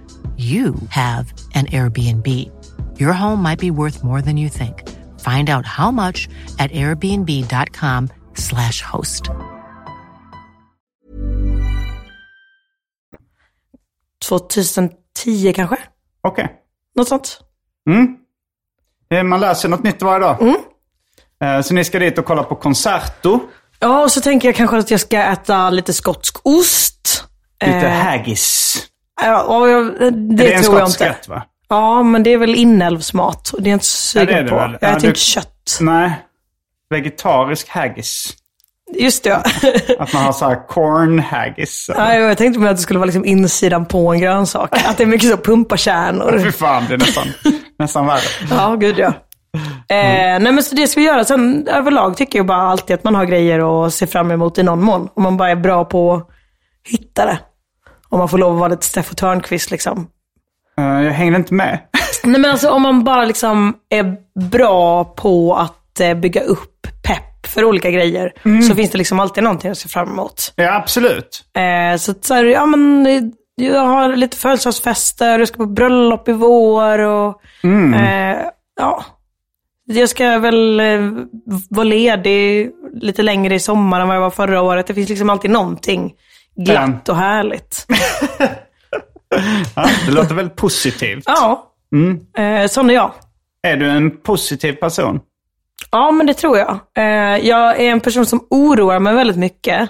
you have an Airbnb. Your home might be worth more than you think. Find out how much at airbnb.com/slash host. 2010 kanske? Okej. Något sånt. Eh, Man lär sig något nytt varje dag. Eh, Så ni ska dit och kolla på Concerto. Ja, och så tänker jag kanske att jag ska äta lite skotsk ost. Lite Eh, haggis. Ja, det det tror jag inte. rätt va? Ja, men det är väl inälvsmat det är jag inte så Ja, det sugen det på. väl. Jag Ja, äter du- inte kött. Nej. Vegetarisk haggis. Just det, ja. Att man har så här corn haggis. ja. Jag tänkte mig att det skulle vara liksom insidan på en grönsak. Att det är mycket så pumpakärnor. Fy fan, det är nästan, nästan värre. Ja, gud ja. Eh, nej men så det ska vi göra. Sen överlag tycker jag bara alltid att man har grejer att se fram emot i någon mån. Om man bara är bra på att hitta det. Om man får lov att vara lite Steffo Törnqvist liksom. Eh, Jag hängde inte med. Nej men alltså om man bara liksom är bra på att eh, bygga upp pepp för olika grejer så finns det liksom alltid någonting att se fram emot. Ja, absolut. Eh, så att så här, ja men eh, jag har lite födelsedagsfester, jag ska på bröllop i vår och eh, ja. Jag ska väl eh, vara ledig lite längre i sommar än vad jag var förra året. Det finns liksom alltid någonting glatt och härligt. Ja, det låter väldigt positivt. Ja, eh, sån är jag. Är du en positiv person? Ja, men det tror jag. Eh, jag är en person som oroar mig väldigt mycket.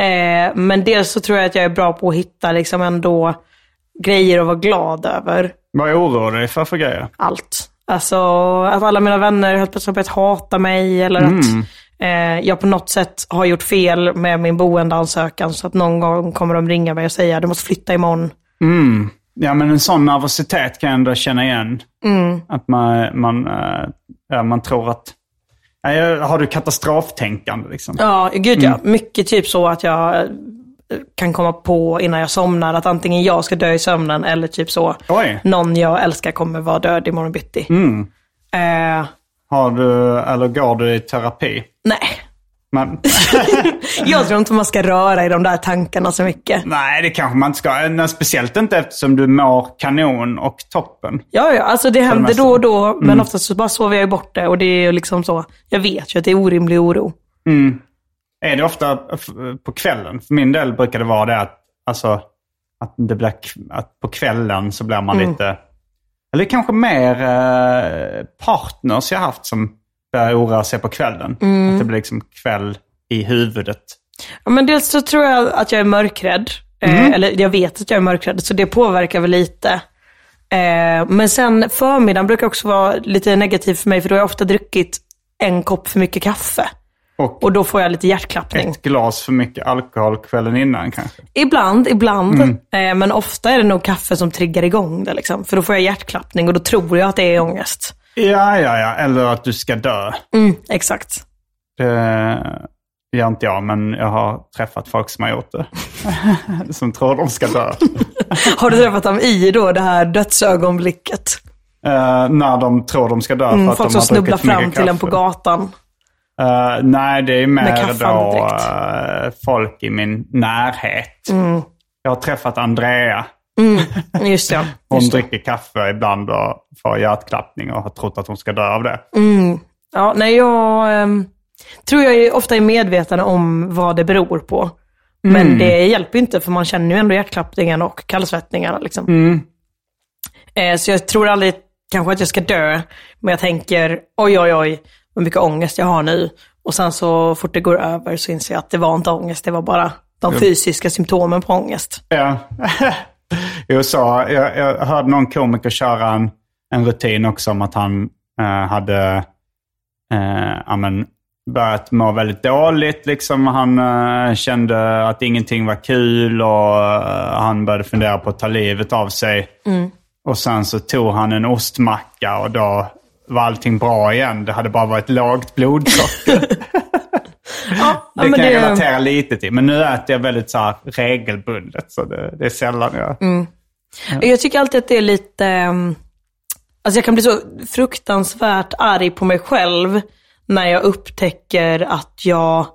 Eh, men dels så tror jag att jag är bra på att hitta liksom ändå grejer att vara glad över. Vad oroar du dig för för grejer? Allt. Alltså att alla mina vänner helt plötsligt börjat hata mig eller att eh, jag på något sätt har gjort fel med min boendeansökan så att någon gång kommer de ringa mig och säga du måste flytta imorgon. Ja, men en sån nervositet kan jag ändå känna igen. Att man, man, ja, man tror att... Jag- har du katastroftänkande liksom? Ja, gud ja. Mycket typ så att jag eh, kan komma på innan jag somnar att antingen jag ska dö i sömnen eller typ så Oj. någon jag älskar kommer vara död imorgon bitti. Eh, Har du, eller går du i terapi? Nej, Men, jag tror inte man ska röra i de där tankarna så mycket. nej, det kanske man inte ska. Speciellt inte eftersom du mår kanon och toppen. Ja, ja, alltså det händer då och då, men oftast så bara sover jag bort det och det är ju liksom så. Jag vet ju att det är orimlig oro. Är det ofta på kvällen? För min del brukar det vara det att, alltså, att, det blir, att på kvällen så blir man lite... Eller kanske mer eh, partners jag haft som börjar oroa sig på kvällen. Att det blir liksom kväll i huvudet. Ja, men dels så tror jag att jag är mörkrädd. Eh, eller jag vet att jag är mörkrädd, så det påverkar väl lite. Eh, men sen förmiddagen brukar också vara lite negativ för mig, för då har jag ofta druckit en kopp för mycket kaffe. Och Och då får jag lite hjärtklappning. ett glas för mycket alkohol kvällen innan kanske. Ibland, ibland. Eh, men ofta är det nog kaffe som triggar igång det. Liksom. För då får jag hjärtklappning och då tror jag att det är ångest. Ja, ja, ja. Eller att du ska dö. Mm, exakt. Det gör inte jag, men jag har träffat folk som har gjort det. som tror de ska dö. Har du träffat dem i då det här dödsögonblicket? Eh, när de tror de ska dö för Mm, att folk de som har snubblar druckit för fram till en på gatan. Eh, nej, det är mer då eh, folk i min närhet. Mm. Jag har träffat Andrea. Just det. Hon Just det. dricker kaffe ibland och får hjärtklappning och har trott att hon ska dö av det. Ja, nej, jag ehm, tror jag är ofta är medveten om vad det beror på. Men det hjälper ju inte för man känner ju ändå hjärtklappningen och kallsvettningarna. Liksom. Eh, så jag tror aldrig kanske att jag ska dö, men jag tänker oj, oj, oj, vad mycket ångest jag har nu. Och sen så fort det går över så inser jag att det var inte ångest, det var bara de fysiska symptomen på ångest. Ja. USA, jag, jag hörde någon komiker köra en, en rutin också om att han eh, hade eh, ja, men, börjat må väldigt dåligt. Liksom. Han eh, kände att ingenting var kul och eh, han började fundera på att ta livet av sig. Och sen så tog han en ostmacka och då var allting bra igen. Det hade bara varit lågt blodsocker. Ja, Det men kan jag relatera lite till. Men nu äter jag väldigt så här regelbundet. Så det, det är sällan jag... Jag tycker alltid att det är lite... ehm, Alltså jag kan bli så fruktansvärt arg på mig själv när jag upptäcker att jag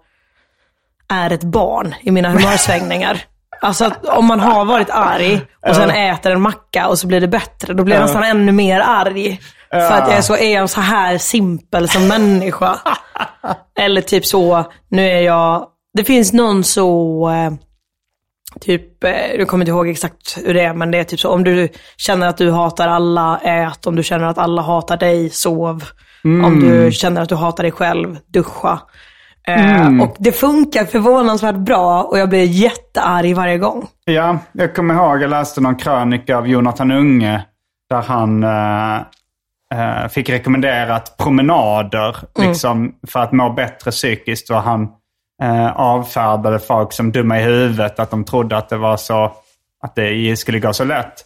är ett barn i mina humörsvängningar. Alltså att om man har varit arg och sen äter en macka och så blir det bättre, då blir jag nästan ännu mer arg. För att jag är så, är jag så här simpel som människa. Eller typ så, nu är jag, det finns någon så, eh, typ, eh, jag kommer inte ihåg exakt hur det är, men det är typ så, om du känner att du hatar alla, ät. Om du känner att alla hatar dig, sov. Om du känner att du hatar dig själv, duscha. Eh, Och det funkar förvånansvärt bra och jag blir jättearg varje gång. Ja, jag kommer ihåg, jag läste någon krönika av Jonathan Unge där han eh, fick rekommenderat promenader liksom, för att må bättre psykiskt. Och han eh, avfärdade folk som dumma i huvudet, att de trodde att det var så att det skulle gå så lätt.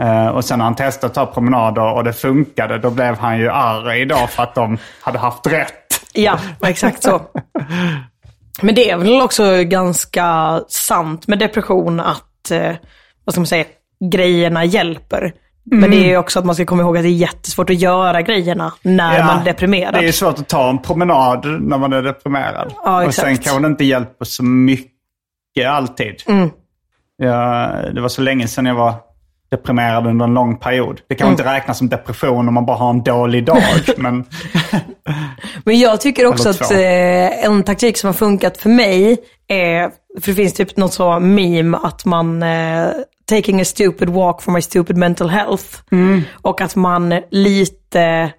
Eh, och sen när han testade att ta promenader och det funkade, då blev han ju arg idag för att de hade haft rätt. Ja, exakt så. Men det är väl också ganska sant med depression att, eh, vad ska man säga, grejerna hjälper. Men det är ju också att man ska komma ihåg att det är jättesvårt att göra grejerna när Ja, man är deprimerad. Det är svårt att ta en promenad när man är deprimerad. Ja, och sen kanske det inte hjälper så mycket alltid. Mm. Ja, det var så länge sedan jag var deprimerad under en lång period. Det kan Mm. inte räknas som depression om man bara har en dålig dag. men Men jag tycker också att eh, en taktik som har funkat för mig är, för det finns typ något så meme att man eh, taking a stupid walk for my stupid mental health. Och att man lite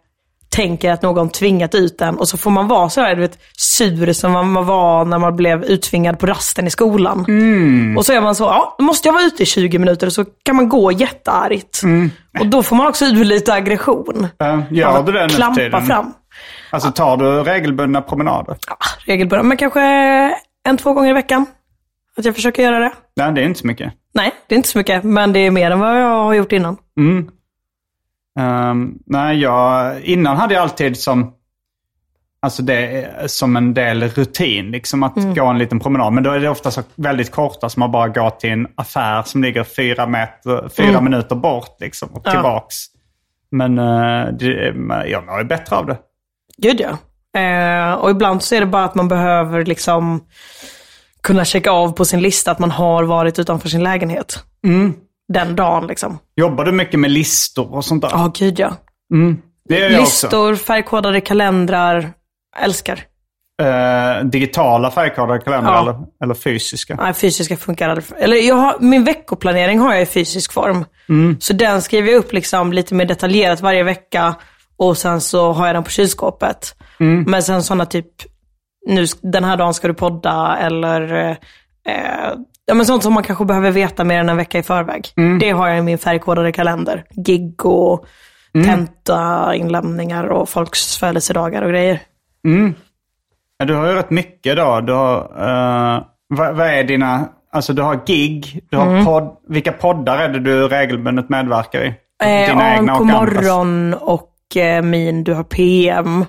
tänker att någon tvingat ut en och så får man vara så här, du vet, sur som man var när man blev uttvingad på rasten i skolan. Och så är man så, ja, då måste jag vara ute i 20 minuter och så kan man gå jätteargt. Och då får man också ur lite aggression. äh, gör du det Klampa tiden? fram. Alltså tar du regelbundna promenader? Ja, regelbundet, men kanske en, två gånger i veckan. Att jag försöker göra det. Nej, det är inte så mycket. Nej, det är inte så mycket, men det är mer än vad jag har gjort innan. Ehm, nej, jag, innan hade jag alltid som, alltså det, som en del rutin, liksom att gå en liten promenad. Men då är det ofta så väldigt korta, som man bara går till en affär som ligger fyra, meter, fyra minuter bort liksom, och tillbaks. Men uh, det, jag mår ju bättre av det. Gud ja. Eh, och ibland så är det bara att man behöver liksom kunna checka av på sin lista att man har varit utanför sin lägenhet. Den dagen liksom. Jobbar du mycket med listor och sånt där? Ja, gud ja. det gör jag också. Listor, färgkodade kalendrar. Älskar. Eh, digitala färgkodade kalendrar Ja. eller, eller fysiska? Nej, fysiska funkar aldrig. Eller jag har, min veckoplanering har jag i fysisk form. Så den skriver jag upp liksom lite mer detaljerat varje vecka. Och sen så har jag den på kylskåpet. Men sen sådana typ, nu, den här dagen ska du podda eller eh, ja, men sånt som man kanske behöver veta mer än en vecka i förväg. Det har jag i min färgkodade kalender. Gig och tentainlämningar och folks födelsedagar och grejer. Ja, du har ju rätt mycket då. Du har, eh, vad, vad är dina, alltså du har gig, du har Mm. podd. Vilka poddar är det du regelbundet medverkar i? Eh, AMK morgon och eh, min Du har PM.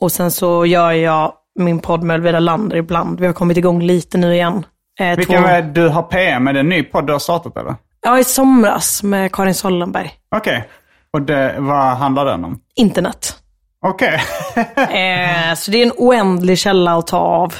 Och sen så gör jag min podd med Elvira Lander ibland. Vi har kommit igång lite nu igen. Eh, Vilken två- är du har PM? Är det en ny podd du har startat eller? Ja, i somras med Karin Sollenberg. Okej. Och det, vad handlar den om? Internet. Okej. Eh, så det är en oändlig källa att ta av.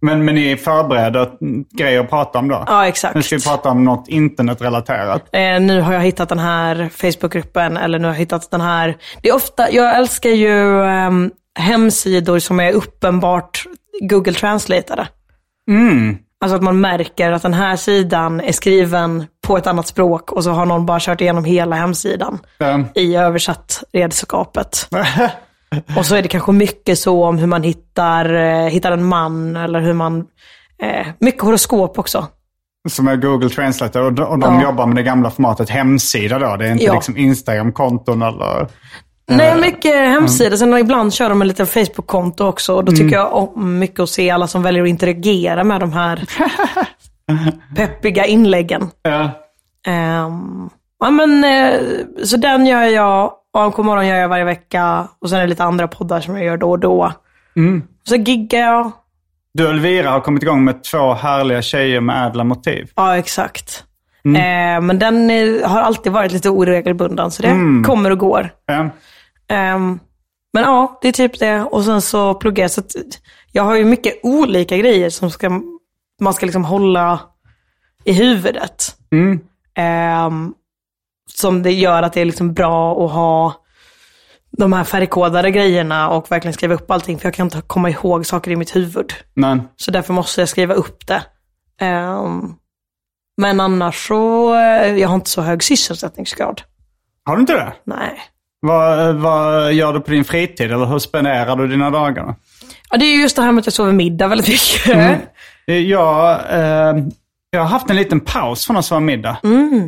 men, men ni förbereder grejer att prata om då? Ja, exakt. Nu ska vi prata om något internetrelaterat. Eh, nu har jag hittat den här Facebookgruppen, eller nu har jag hittat den här. Det är ofta, jag älskar ju ehm, hemsidor som är uppenbart Google Translateade. Alltså att man märker att den här sidan är skriven på ett annat språk och så har någon bara kört igenom hela hemsidan Um, i översatt redskapet. och så är det kanske mycket så om hur man hittar, eh, hittar en man eller hur man... Eh, mycket horoskop också. som är Google Translate och, de- och de Ja. jobbar med det gamla formatet hemsida då? Det är inte Ja. liksom Instagram-konton eller... Nej, mycket hemsida. Sen ibland kör de en liten Facebook-konto också. Och då tycker jag om mycket att se alla som väljer att interagera med de här peppiga inläggen. Ja. Ehm, ja, men, eh, så den gör jag. AMK morgon gör jag varje vecka. Och sen är det lite andra poddar som jag gör då och då. Och så giggar jag. Du och Elvira har kommit igång med två härliga tjejer med ädla motiv. Ja, exakt. Eh, men den eh, har alltid varit lite oregelbunden. Så det kommer och går. Ja. Ehm, men ja, det är typ det. Och sen så pluggar jag. Så att jag har ju mycket olika grejer som ska, man ska liksom hålla i huvudet. Ehm, som det gör att det är liksom bra att ha de här färgkodade grejerna och verkligen skriva upp allting. För jag kan inte komma ihåg saker i mitt huvud. Men, Så därför måste jag skriva upp det. Ehm, men annars så, eh, jag har inte så hög sysselsättningsgrad. har du inte det? Nej. Vad, vad gör du på din fritid eller hur spenderar du dina dagar? Ja, det är ju just det här med att jag sover middag väldigt mycket. Jag, eh, jag har haft en liten paus från att sova middag.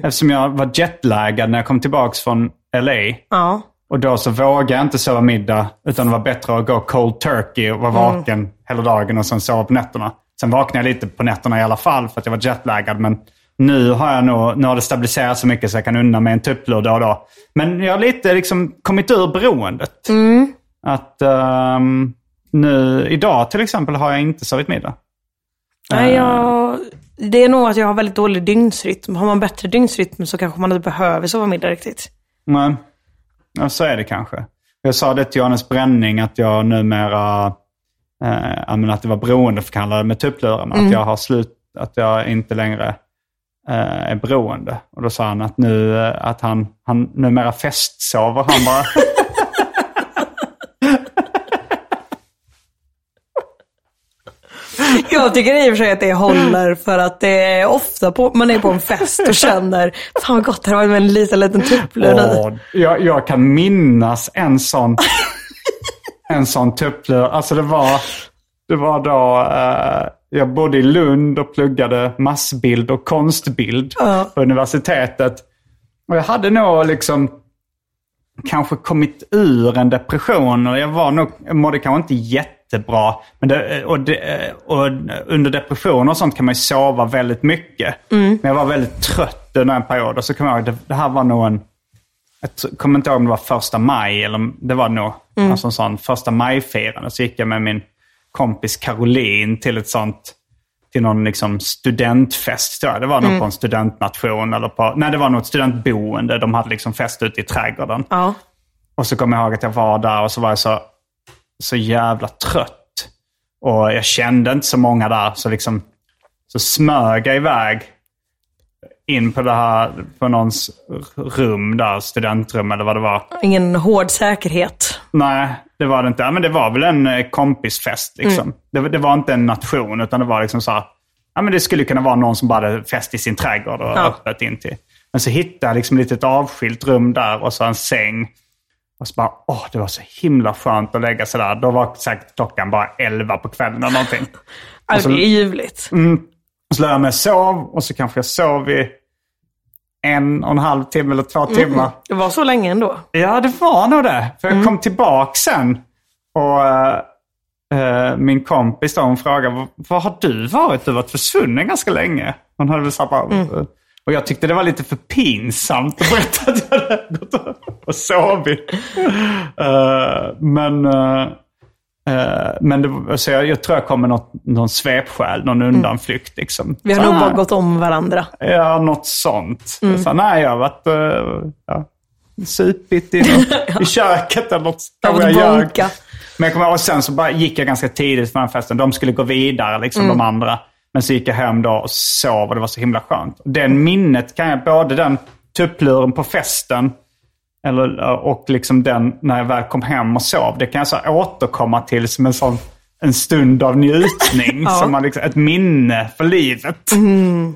Eftersom jag var jetlaggad när jag kom tillbaka från LA. Ja. Och då så vågade jag inte sova middag. Utan det var bättre att gå cold turkey och vara vaken hela dagen och sen sova på nätterna. Sen vaknade jag lite på nätterna i alla fall för att jag var jetlaggad. Men nu har jag nog, nu har det stabiliserat så mycket så jag kan unna mig en tupplur då och då. Men jag har lite liksom kommit ur beroendet. Att ehm, nu, idag till exempel har jag inte sovit middag. Nej, jag, Det är nog att jag har väldigt dålig dygnsrytm. Har man bättre dygnsrytm så kanske man inte behöver sova middag riktigt. Men, ja, så är det kanske. Jag sa det till Johannes Bränning att jag numera, eh, att det var beroendeförkallade med tupplurarna. Att jag har slut, att jag inte längre eh, är beroende. Och då sa han att nu, eh, att han, han numera festsover han bara. Jag tycker i och för sig att det håller för att det är ofta på, man är på en fest och känner, fan vad gott det varit med en liten, liten tupplur. Åh, jag, jag kan minnas en sån, en sån tupplur. Alltså det var, det var då, eh, jag bodde i Lund och pluggade massbild och konstbild på universitetet. Och jag hade nog liksom kanske kommit ur en depression och jag var nog, jag mådde kanske inte jättebra. Men det, och, det, och under depression och sånt kan man ju sova väldigt mycket. Men jag var väldigt trött under en period och så kommer jag ihåg, det, det här var nog en, jag kommer inte ihåg om det var första maj eller det var nog alltså en sån första maj-firande. Så gick jag med min kompis Caroline till ett sånt, till någon liksom studentfest tror jag. Det var nog på en studentnation eller på, nej det var nog ett studentboende. De hade liksom fest ute i trädgården. Ja. Och så kommer jag ihåg att jag var där och så var jag så, så jävla trött. Och jag kände inte så många där. Så liksom så smög jag iväg in på det här, på någons rum där, studentrum eller vad det var. Ingen hård säkerhet. Nej, det var det inte. Ja, men det var väl en eh, kompisfest liksom. Det, var- det var inte en nation utan det var liksom så här, ja men det skulle kunna vara någon som bara hade fest i sin trädgård och Ja. öppet in till. Men så hittade jag liksom ett litet avskilt rum där och så en säng. Och så bara, åh det var så himla skönt att lägga sig där. Då var säkert klockan bara 11 på kvällen eller någonting. Alltså, det är ljuvligt. Och så lade jag mig och sov och så kanske jag sov i en och en halv timme eller två timmar. Det var så länge ändå. Ja, det var nog det. För jag kom tillbaka sen. Och eh, min kompis då, hon frågade, "Var- har du varit? Du har varit försvunnen ganska länge. Hon hade väl så bara, eh, Och jag tyckte det var lite för pinsamt att berätta att jag hade gått och sovit. Eh, men eh, men det, så jag, jag tror jag kom med något, någon svepskäl, någon undanflykt. Liksom. Vi har Så, nog bara nej. gått om varandra. Ja, något sånt. Så, nej, jag har varit uh, ja, supit i, något, i köket eller något. Jag jag. Men jag kommer och sen så bara gick jag ganska tidigt från den festen. De skulle gå vidare, liksom de andra. Men så gick jag hem då och sov och det var så himla skönt. Den minnet kan jag, både den tuppluren på festen eller, och liksom den när jag väl kom hem och sov. Det kan jag så återkomma till som en sån en stund av njutning. som man liksom, ett minne för livet.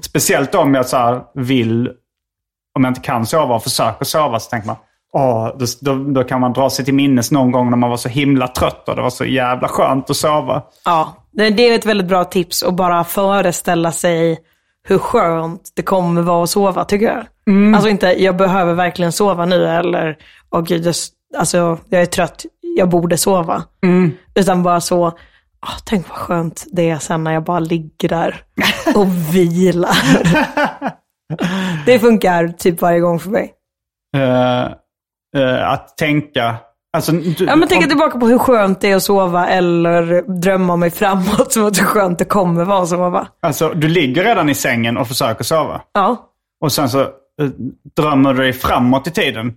Speciellt om jag så vill, om jag inte kan sova och försöker sova så tänker man Åh, då, då, då kan man dra sig till minnes någon gång när man var så himla trött och det var så jävla skönt att sova. Ja, det det är ett väldigt bra tips att bara föreställa sig hur skönt det kommer vara att sova, tycker jag. Alltså inte, jag behöver verkligen sova nu eller, åh gud, jag, alltså, jag är trött, jag borde sova. Utan bara så, åh, tänk vad skönt det är sen när jag bara ligger där och vilar. det funkar typ varje gång för mig. Eh, eh, att tänka... Alltså, du, Ja, men tänka om- tillbaka på hur skönt det är att sova eller drömma mig framåt som att hur skönt det kommer vara att sova. alltså, du ligger redan i sängen och försöker sova. Ja. Och sen så eh, drömmer du dig framåt i tiden.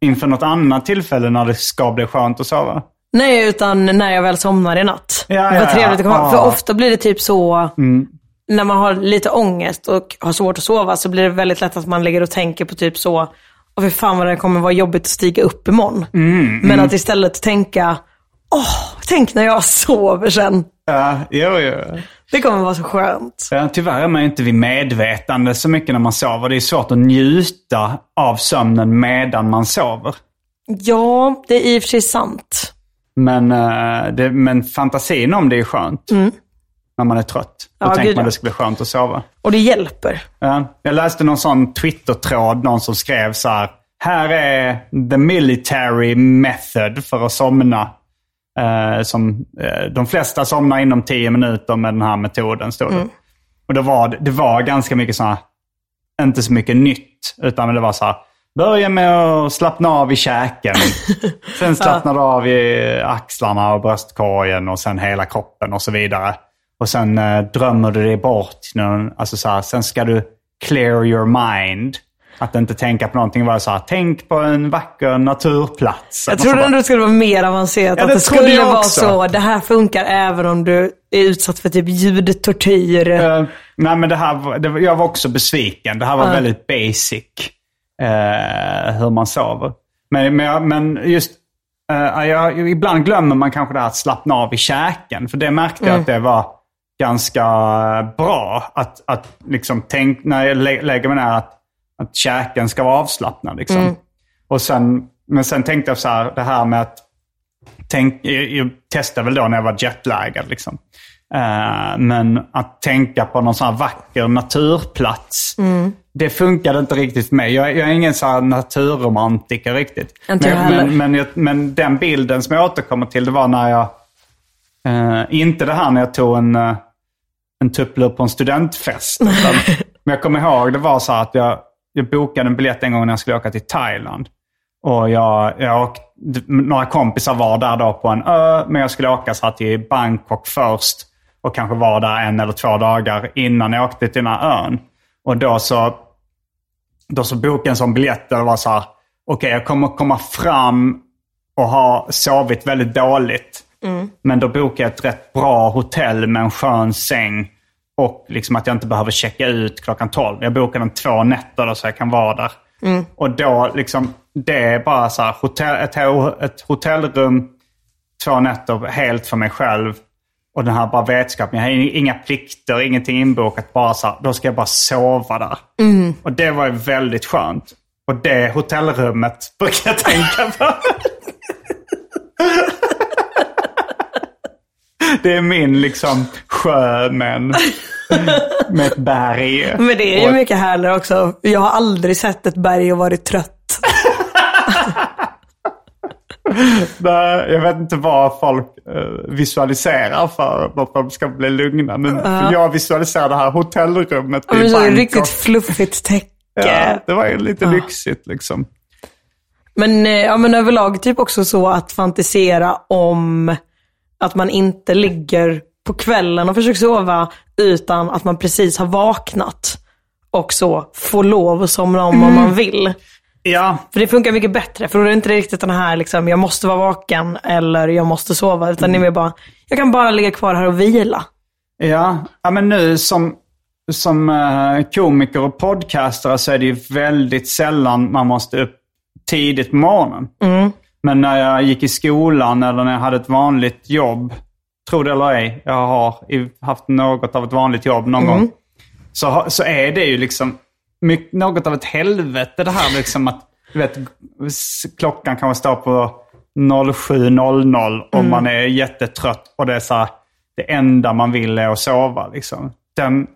Inför något annat tillfälle när det ska bli skönt att sova. Nej, utan när jag väl somnar i natt. Ja, Vad ja, trevligt det ja. kommer vara. För Ja. ofta blir det typ så, när man har lite ångest och har svårt att sova, så blir det väldigt lätt att man ligger och tänker på typ så, åh fy fan vad det kommer vara jobbigt att stiga upp imorgon. Mm, Men att istället tänka, åh, tänk när jag sover sen. Ja, jo, jo. Det kommer vara så skönt. Ja, tyvärr är man ju inte vid medvetande så mycket när man sover. Det är svårt att njuta av sömnen medan man sover. Ja, det är i och för sig sant. Men, eh, det, men fantasin om det är skönt. När man är trött. Då Mm. Ja, tänker gud, man ja. det ska bli skönt att sova. Och det hjälper. Ja, jag läste någon sån Twitter-tråd, någon som skrev så här. Här är the military method för att somna. Eh, som, eh, de flesta somnar inom tio minuter med den här metoden, stod det. Och det var, det var ganska mycket så här, inte så mycket nytt, utan det var så här. Börja med att slappna av i käken. Sen slappnar du av i axlarna och bröstkorgen och sen hela kroppen och så vidare. Och sen eh, drömmer du dig bort. Någon, alltså så här, sen ska du clear your mind. Att inte tänka på någonting. Bara så här, tänk på en vacker naturplats. Jag Och så trodde ändå det skulle vara mer avancerat. Ja, att det skulle vara så. Det här funkar även om du är utsatt för typ ljudtortyr. Eh, nej, men det här, det, jag var också besviken. Det här var väldigt basic. eh, hur man sover. Men, men, men just, eh, jag, ibland glömmer man kanske det här att slappna av i käken. För det märkte jag att det var ganska bra. Att, att liksom tänk, när jag lä- lägger mig ner att, att käken ska vara avslappnad. Liksom. Och sen, men sen tänkte jag så här, det här med att tänk, jag, jag testade väl då när jag var jetlaggad. Liksom. Eh, men att tänka på någon sån här vacker naturplats. Det funkade inte riktigt för mig. Jag, jag är ingen sån här naturromantiker riktigt. Inte jag men, men, men, jag, men den bilden som jag återkommer till, det var när jag... eh, inte det här när jag tog en, uh, en tupplur på en studentfest. Utan, men jag kommer ihåg, det var så här att jag, jag bokade en biljett en gång när jag skulle åka till Thailand. Och jag, jag åkte, några kompisar var där då på en ö, men jag skulle åka så här till Bangkok först. Och kanske vara där en eller två dagar innan jag åkte till den här ön. Och då så, då så bokade jag en sån biljett där det var så här, okej jag kommer komma fram och ha sovit väldigt dåligt. Men då bokade jag ett rätt bra hotell med en skön säng. Och liksom att jag inte behöver checka ut klockan 12. Jag bokade en två nätter då så jag kan vara där. Och då liksom, det är bara så här, hotell, ett, ett hotellrum, två nätter helt för mig själv. Och den här bara vetskapen, jag har inga plikter, ingenting inbokat. Bara så här, då ska jag bara sova där. Och det var ju väldigt skönt. Och det hotellrummet brukar jag tänka på. Det är min liksom sjö men med ett berg. Men det är ju mycket härligare också. Jag har aldrig sett ett berg och varit trött. Nej, jag vet inte vad folk eh, visualiserar för att de ska bli lugna. Men för jag visualiserar det här hotellrummet Ja, i Bangkok. riktigt fluffigt täcke. Ja, det var ju lite lyxigt liksom. Men, eh, ja, men överlag typ också så att fantisera om att man inte ligger på kvällen och försöker sova utan att man precis har vaknat och så får lov att somna om om man vill. Ja, För det funkar mycket bättre, för då är det inte riktigt den här liksom, jag måste vara vaken eller jag måste sova, utan det är bara, jag kan bara ligga kvar här och vila. ja. ja men nu som, som eh, komiker och podcastare så är det ju väldigt sällan man måste upp tidigt på morgonen. Men när jag gick i skolan eller när jag hade ett vanligt jobb, tro det eller ej, jag har haft något av ett vanligt jobb någon gång. Så, så är det ju liksom mycket, något av ett helvete det här liksom att, du vet, klockan kan stå på 07.00 och man är jättetrött och det är så här, det enda man vill är att sova liksom. Den,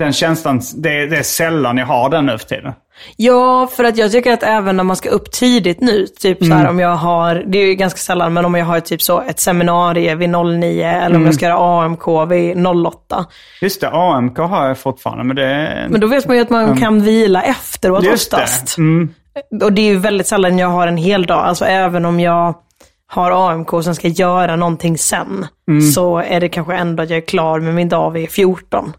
den känslan, det, det är sällan jag har den nu för tiden. Ja, för att jag tycker att även när man ska upp tidigt nu, typ så här om jag har, det är ju ganska sällan, men om jag har typ så ett seminarium vid 09 eller om jag ska göra AMK vid 08. Just det, AMK har jag fortfarande men det är... Men då vet man ju att man kan vila efteråt Just oftast. det. Mm. Och det är ju väldigt sällan jag har en hel dag. Alltså även om jag har AMK och sen ska göra någonting sen, så är det kanske ändå att jag är klar med min dag vid 14.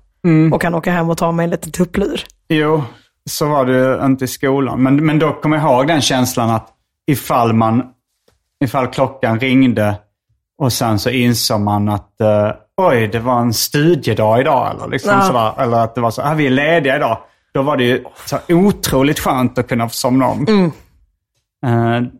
Och kan åka hem och ta mig en liten tupplur. Jo, så var det inte i skolan. Men, men då kommer jag ihåg den känslan att ifall man, ifall klockan ringde och sen så insåg man att eh, oj, det var en studiedag idag. Eller, liksom Ja. sådär, eller att det var så, ah, vi är lediga idag. Då var det ju så otroligt skönt att kunna somna om. Eh,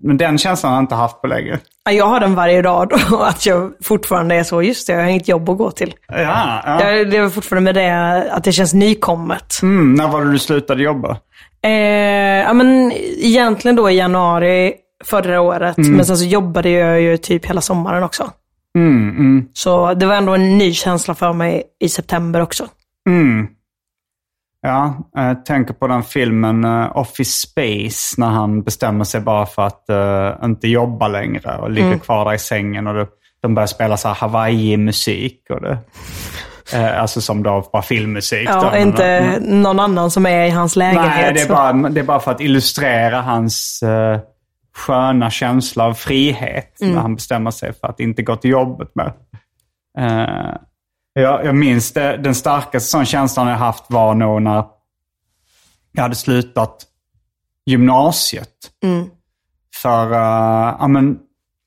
men den känslan har jag inte haft på länge. Ja, Jag har den varje dag då, att jag fortfarande är så, just det, jag har inget jobb att gå till. Ja, ja. Jag lever fortfarande med det, att det känns nykommet. Mm, när var det du slutade jobba? Eh, ja, men egentligen då i januari förra året, men sen så jobbade jag ju typ hela sommaren också. Mm, mm, Så det var ändå en ny känsla för mig i september också. Mm. Ja, jag tänker på den filmen eh, Office Space när han bestämmer sig bara för att eh, inte jobba längre och ligger kvar där i sängen och det, de börjar spela så Hawaii-musik. Och det, eh, alltså som då bara filmmusik. då, Ja, men- inte någon annan som är i hans lägenhet. Nej, det är, bara, det är bara för att illustrera hans uh, sköna känsla av frihet. Mm. När han bestämmer sig för att inte gå till jobbet. Eh, Jag, jag minns det, den starkaste sån känslan jag haft var nog när jag hade slutat gymnasiet. För uh, ja, men,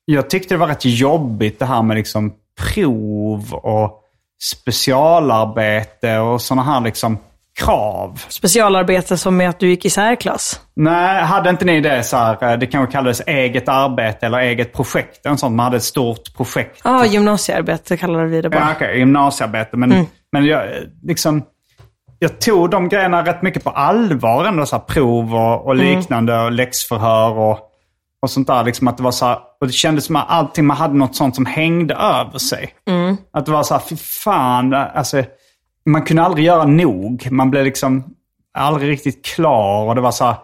jag tyckte det var rätt jobbigt det här med liksom prov och specialarbete och sådana här liksom krav. Specialarbete som är att du gick i särklass. Nej, hade inte ni det så här, eh, det kanske kallades eget arbete eller eget projekt. En sån, man hade ett stort projekt. Ja, ah, gymnasiearbete kallade vi det bara. Ja, okej, gymnasiearbete. Men, men jag, eh, liksom, jag tog de grejerna rätt mycket på allvar ändå. Så här, prov och, och liknande och läxförhör och, och sånt där. Liksom att det var så här, och det kändes som att allting man hade något sånt som hängde över sig. Att det var så här, fy fan. Alltså, man kunde aldrig göra nog. Man blev liksom aldrig riktigt klar. Och det var så här,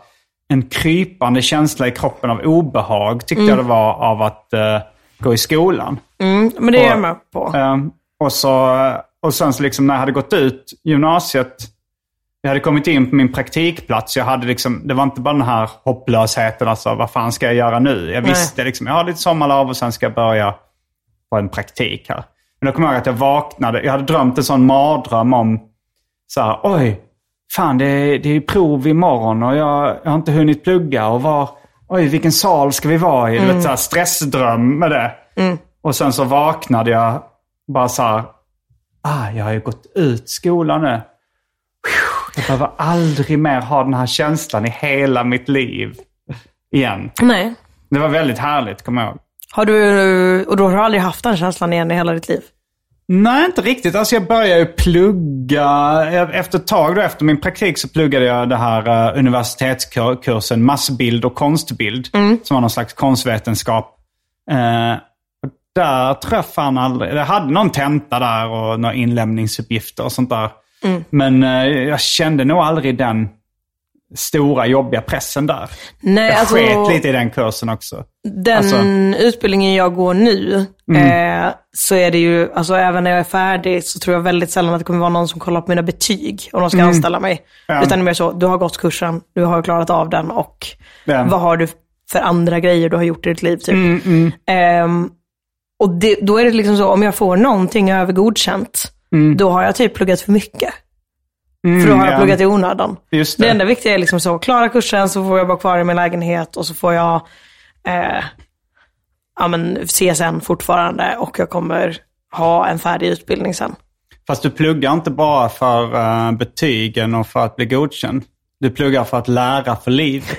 en krypande känsla i kroppen av obehag tyckte jag det var av att eh, gå i skolan. Mm, men det är jag med på. Ehm, och, så, och sen så liksom när jag hade gått ut gymnasiet, jag hade kommit in på min praktikplats. Jag hade liksom, det var inte bara den här hopplösheten, alltså vad fan ska jag göra nu? Jag Nej. visste liksom, jag har lite sommarlov och sen ska jag börja på en praktik här. Men då kommer jag ihåg att jag vaknade, jag hade drömt en sån mardröm om, så här, oj, fan det är, det är prov imorgon och jag, jag har inte hunnit plugga och var, oj vilken sal ska vi vara i? Du vet, så här, stressdröm med det. Och sen så vaknade jag bara så här, ah, jag har ju gått ut skolan nu. Jag behöver aldrig mer ha den här känslan i hela mitt liv igen. Nej. Det var väldigt härligt, kommer jag ihåg. Har du, och då har du aldrig haft den känslan igen i hela ditt liv? Nej, inte riktigt. Alltså jag började ju plugga. Efter ett tag då, efter min praktik så pluggade jag det här uh, universitetskursen massbild och konstbild. Som var någon slags konstvetenskap. Eh, och där jag fan aldrig... Jag hade någon tenta där och några inlämningsuppgifter och sånt där. Men eh, jag kände nog aldrig den stora jobbiga pressen där. Nej, Jag alltså, sket lite i den kursen också. Den Alltså- utbildningen jag går nu, eh, så är det ju, alltså även när jag är färdig så tror jag väldigt sällan att det kommer vara någon som kollar på mina betyg om de ska anställa mig. Ja. Utan det är mer så, du har gått kursen, du har klarat av den och Ja. vad har du för andra grejer du har gjort i ditt liv typ. Ehm, och det, då är det liksom så, om jag får någonting över godkänt, då har jag typ pluggat för mycket. För då har jag Mm, ja. pluggat i onödan. Just Det det. enda viktiga är liksom så, klara kursen så får jag vara kvar i min lägenhet och så får jag eh, ja, men CSN fortfarande och jag kommer ha en färdig utbildning sen. Fast du pluggar inte bara för eh, betygen och för att bli godkänd. Du pluggar för att lära för livet.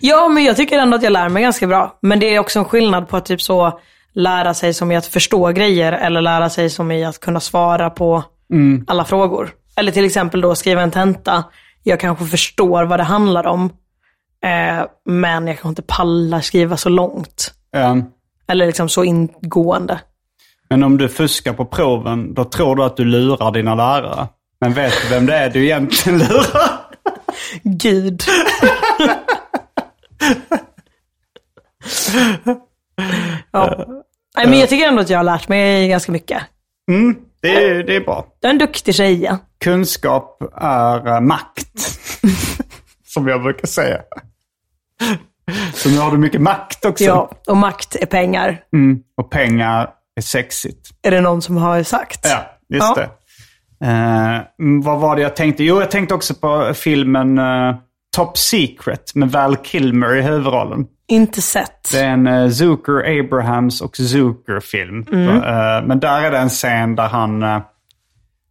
Ja, men jag tycker ändå att jag lär mig ganska bra. Men det är också en skillnad på att typ så lära sig som i att förstå grejer eller lära sig som i att kunna svara på alla frågor. Eller till exempel då skriva en tenta. Jag kanske förstår vad det handlar om, eh, men jag kanske inte pallar skriva så långt. Eh, Eller liksom så ingående. Men om du fuskar på proven, då tror du att du lurar dina lärare. Men vet du vem det är du egentligen lurar? Gud. ja. Nej, men jag tycker ändå att jag har lärt mig ganska mycket. Det är, det är bra. Jag är en duktig tjeja. Kunskap är eh, makt. Som jag brukar säga. Så nu har du mycket makt också. Ja, och makt är pengar. Mm. Och pengar är sexigt. Är det någon som har sagt. Ja, just Ja. det. Eh, mm, vad var det jag tänkte? Jo, jag tänkte också på filmen eh, Top Secret med Val Kilmer i huvudrollen. Inte sett. Det är en uh, Zucker, Abrahams och Zucker-film. Mm. Eh, men där är det en scen där han,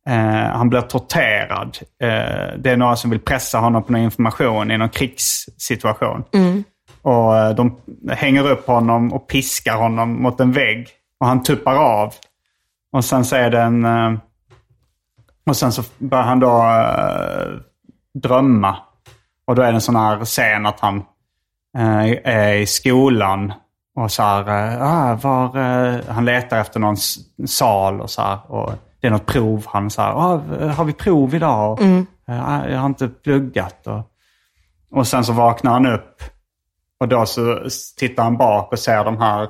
eh, han blir torterad. Eh, det är några som vill pressa honom på någon information i någon krigssituation. Mm. Och eh, de hänger upp honom och piskar honom mot en vägg. Och han tuppar av. Och sen så är det en... eh, och sen så börjar han då drömma. Och då är det en sån här scen att han är i skolan och så här, ah, var, han letar efter någon sal och så här. Och det är något prov. Han så här, ah, har vi prov idag? Och, eh, jag har inte pluggat. Och, och sen så vaknar han upp. Och då så tittar han bak och ser de här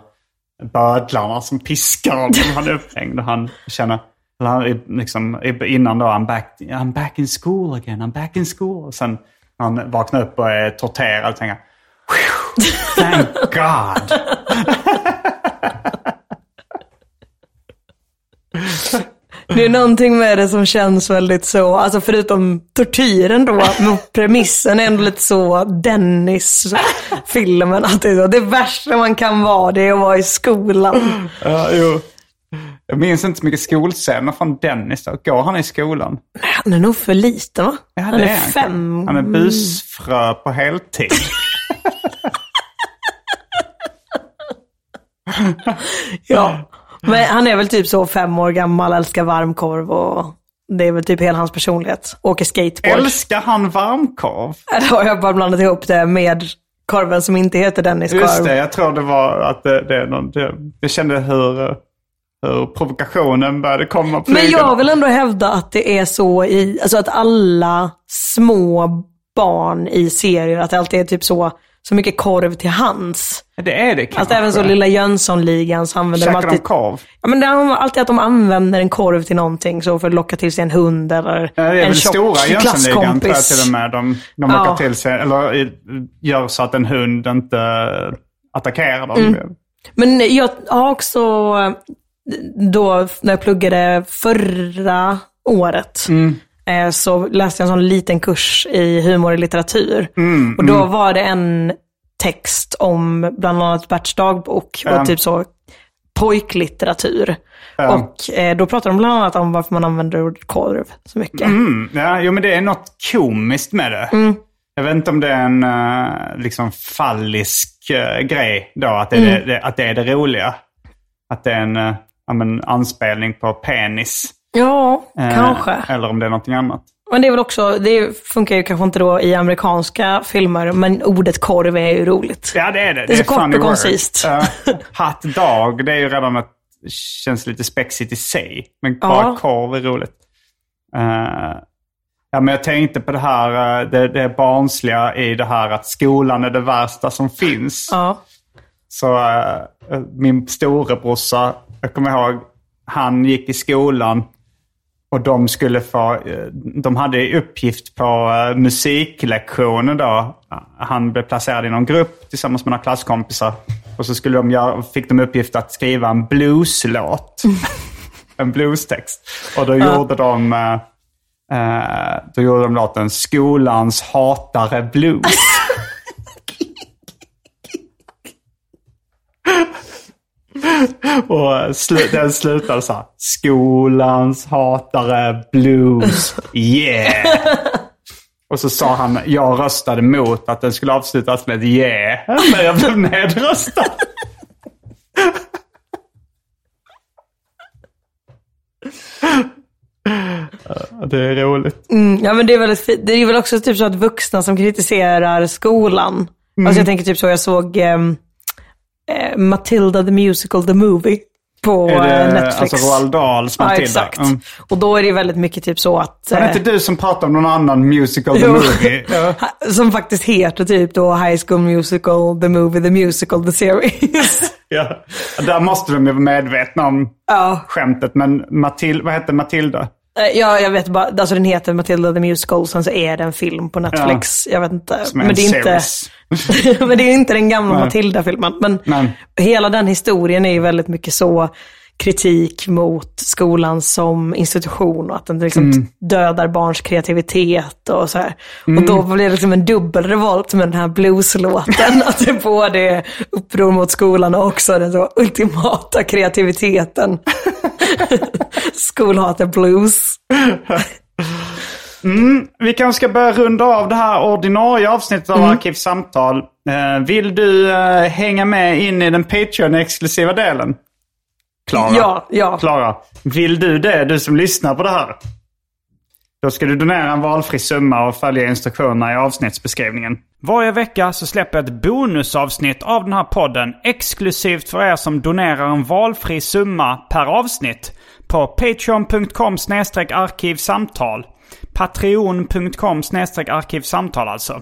bödlarna som piskar honom. Han är upphängd och han känner, eller liksom, innan då, I'm back, I'm back in school again, I'm back in school. Och sen han vaknar upp och är torterad tänker han, Thank God! Det är någonting med det som känns väldigt så, alltså förutom tortyren då, men premissen är ändå lite så Dennis-filmen. Att det, är så, det värsta man kan vara det är att vara i skolan. Ja, jo. Jag minns inte så mycket skolscener från Dennis. Då. Går han i skolan? Han är nog för liten va? Ja, han är han. fem. Han är busfrö på heltid. Ja. Men han är väl typ så fem år gammal, älskar varmkorv och det är väl typ hela hans personlighet. Åker skateboard. Älskar han varmkorv? Då har jag bara blandat ihop det med korven som inte heter Dennis Just korv. det, jag tror det var att det, det är någon... Det, jag kände hur, hur provokationen började komma på Men jag vill ändå hävda att det är så i, alltså att alla små barn i serier, att det alltid är typ så, så mycket korv till hands. Det är det kanske. Alltså även så Lilla Jönssonligan så använder de Käkar de alltid... korv? Ja men det är alltid att de använder en korv till någonting, så för att locka till sig en hund eller Ja, det är en väl tjock stora Jönssonligan tror jag klasskompis. till och med. De, de Ja. lockar till sig, eller eh, gör så att en hund inte attackerar dem. Mm. Men jag har också, då när jag pluggade förra året, Mm. Eh, så läste jag en sån liten kurs i humor i litteratur. Mm, och då var det en text om bland annat Berts dagbok och typ så pojklitteratur. Ja. Och eh, då pratade de bland annat om varför man använder ordet korv så mycket. Mm, ja, jo, men det är något komiskt med det. Mm. Jag vet inte om det är en eh, liksom fallisk eh, grej då, att det, Mm. det, att det är det roliga. Att det är en uh, ja, men, anspelning på penis. Ja, Eh, kanske. Eller om det är någonting annat. Men det är väl också, det funkar ju kanske inte då i amerikanska filmer, men ordet korv är ju roligt. Ja, det är det. Det är så ett kort funny och koncist. Ja. Hot dog, det är ju redan ett, känns lite spexigt i sig. Men Ja. bara korv är roligt. Eh, ja, men jag tänkte på det här, eh, det, det barnsliga i det här att skolan är det värsta som finns. Ja. Så eh, min storebrorsa, jag kommer ihåg, han gick i skolan och de skulle få, eh, de hade uppgift på eh, musiklektionen då. Han blev placerad i någon grupp tillsammans med några klasskompisar. Och så skulle de göra, fick de uppgift att skriva en blueslåt. en bluestext. Och då gjorde de eh, då gjorde de låten Skolans hatare blues. Och slu, den slutade så här. Skolans hatare blues, yeah. Och så sa han, jag röstade mot att den skulle avslutas med yeah. Men jag blev nedröstad. Det är roligt. Mm, ja men det är, väldigt fint. det är väl också typ så att vuxna som kritiserar skolan. Mm. Alltså jag tänker typ så, jag såg ehm, eh, Matilda the Musical the Movie på Är det, eh, Netflix. Alltså Roald Dahls Ja, Matilda. exakt. Mm. Och då är det väldigt mycket typ så att... Var det eh, inte du som pratade om någon annan musical the movie? Ja. Som faktiskt heter typ då High School Musical, The Movie, The Musical, The Series. Ja. Där måste de ju vara medvetna om ja. skämtet. Men Matil, vad hette Matilda? Eh, Ja, jag vet bara, alltså den heter Matilda the Musical, sen så är det en film på Netflix. Jag vet inte. Men en det, är inte, men det är inte den gamla. Matilda-filmen. Men Nej. hela den historien är ju väldigt mycket så kritik mot skolan som institution och att den liksom Mm. dödar barns kreativitet och så här. Mm. Och då blir det liksom en dubbel revolt med den här blueslåten. att det både är uppror mot skolan och också den så ultimata kreativiteten. Skolhatar blues. Vi kanske ska börja runda av det här ordinarie avsnittet av Mm. Arkivsamtal. Eh, vill du eh, hänga med in i den Patreon-exklusiva delen? Klara? Ja, ja. Klara, vill du det, du som lyssnar på det här? Då ska du donera en valfri summa och följa instruktionerna i avsnittsbeskrivningen. Varje vecka så släpper jag ett bonusavsnitt av den här podden exklusivt för er som donerar en valfri summa per avsnitt på patreon.com arkivsamtal. Patreon.com arkivsamtal alltså.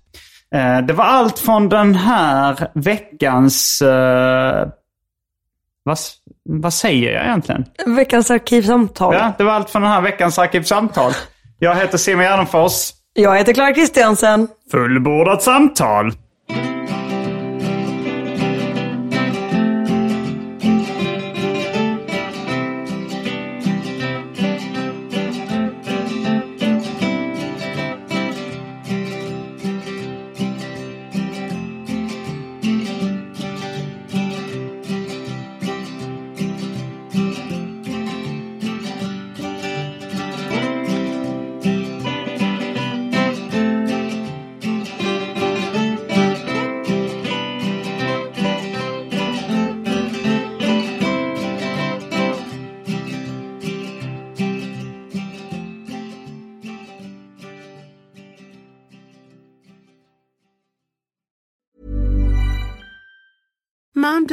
Eh, det var allt från den här veckans... Eh, vad, vad säger jag egentligen? Veckans arkivsamtal. Ja, det var allt från den här veckans arkivsamtal. Jag heter Simon Gärdenfors. Jag heter Clara Kristiansen. Fullbordat samtal.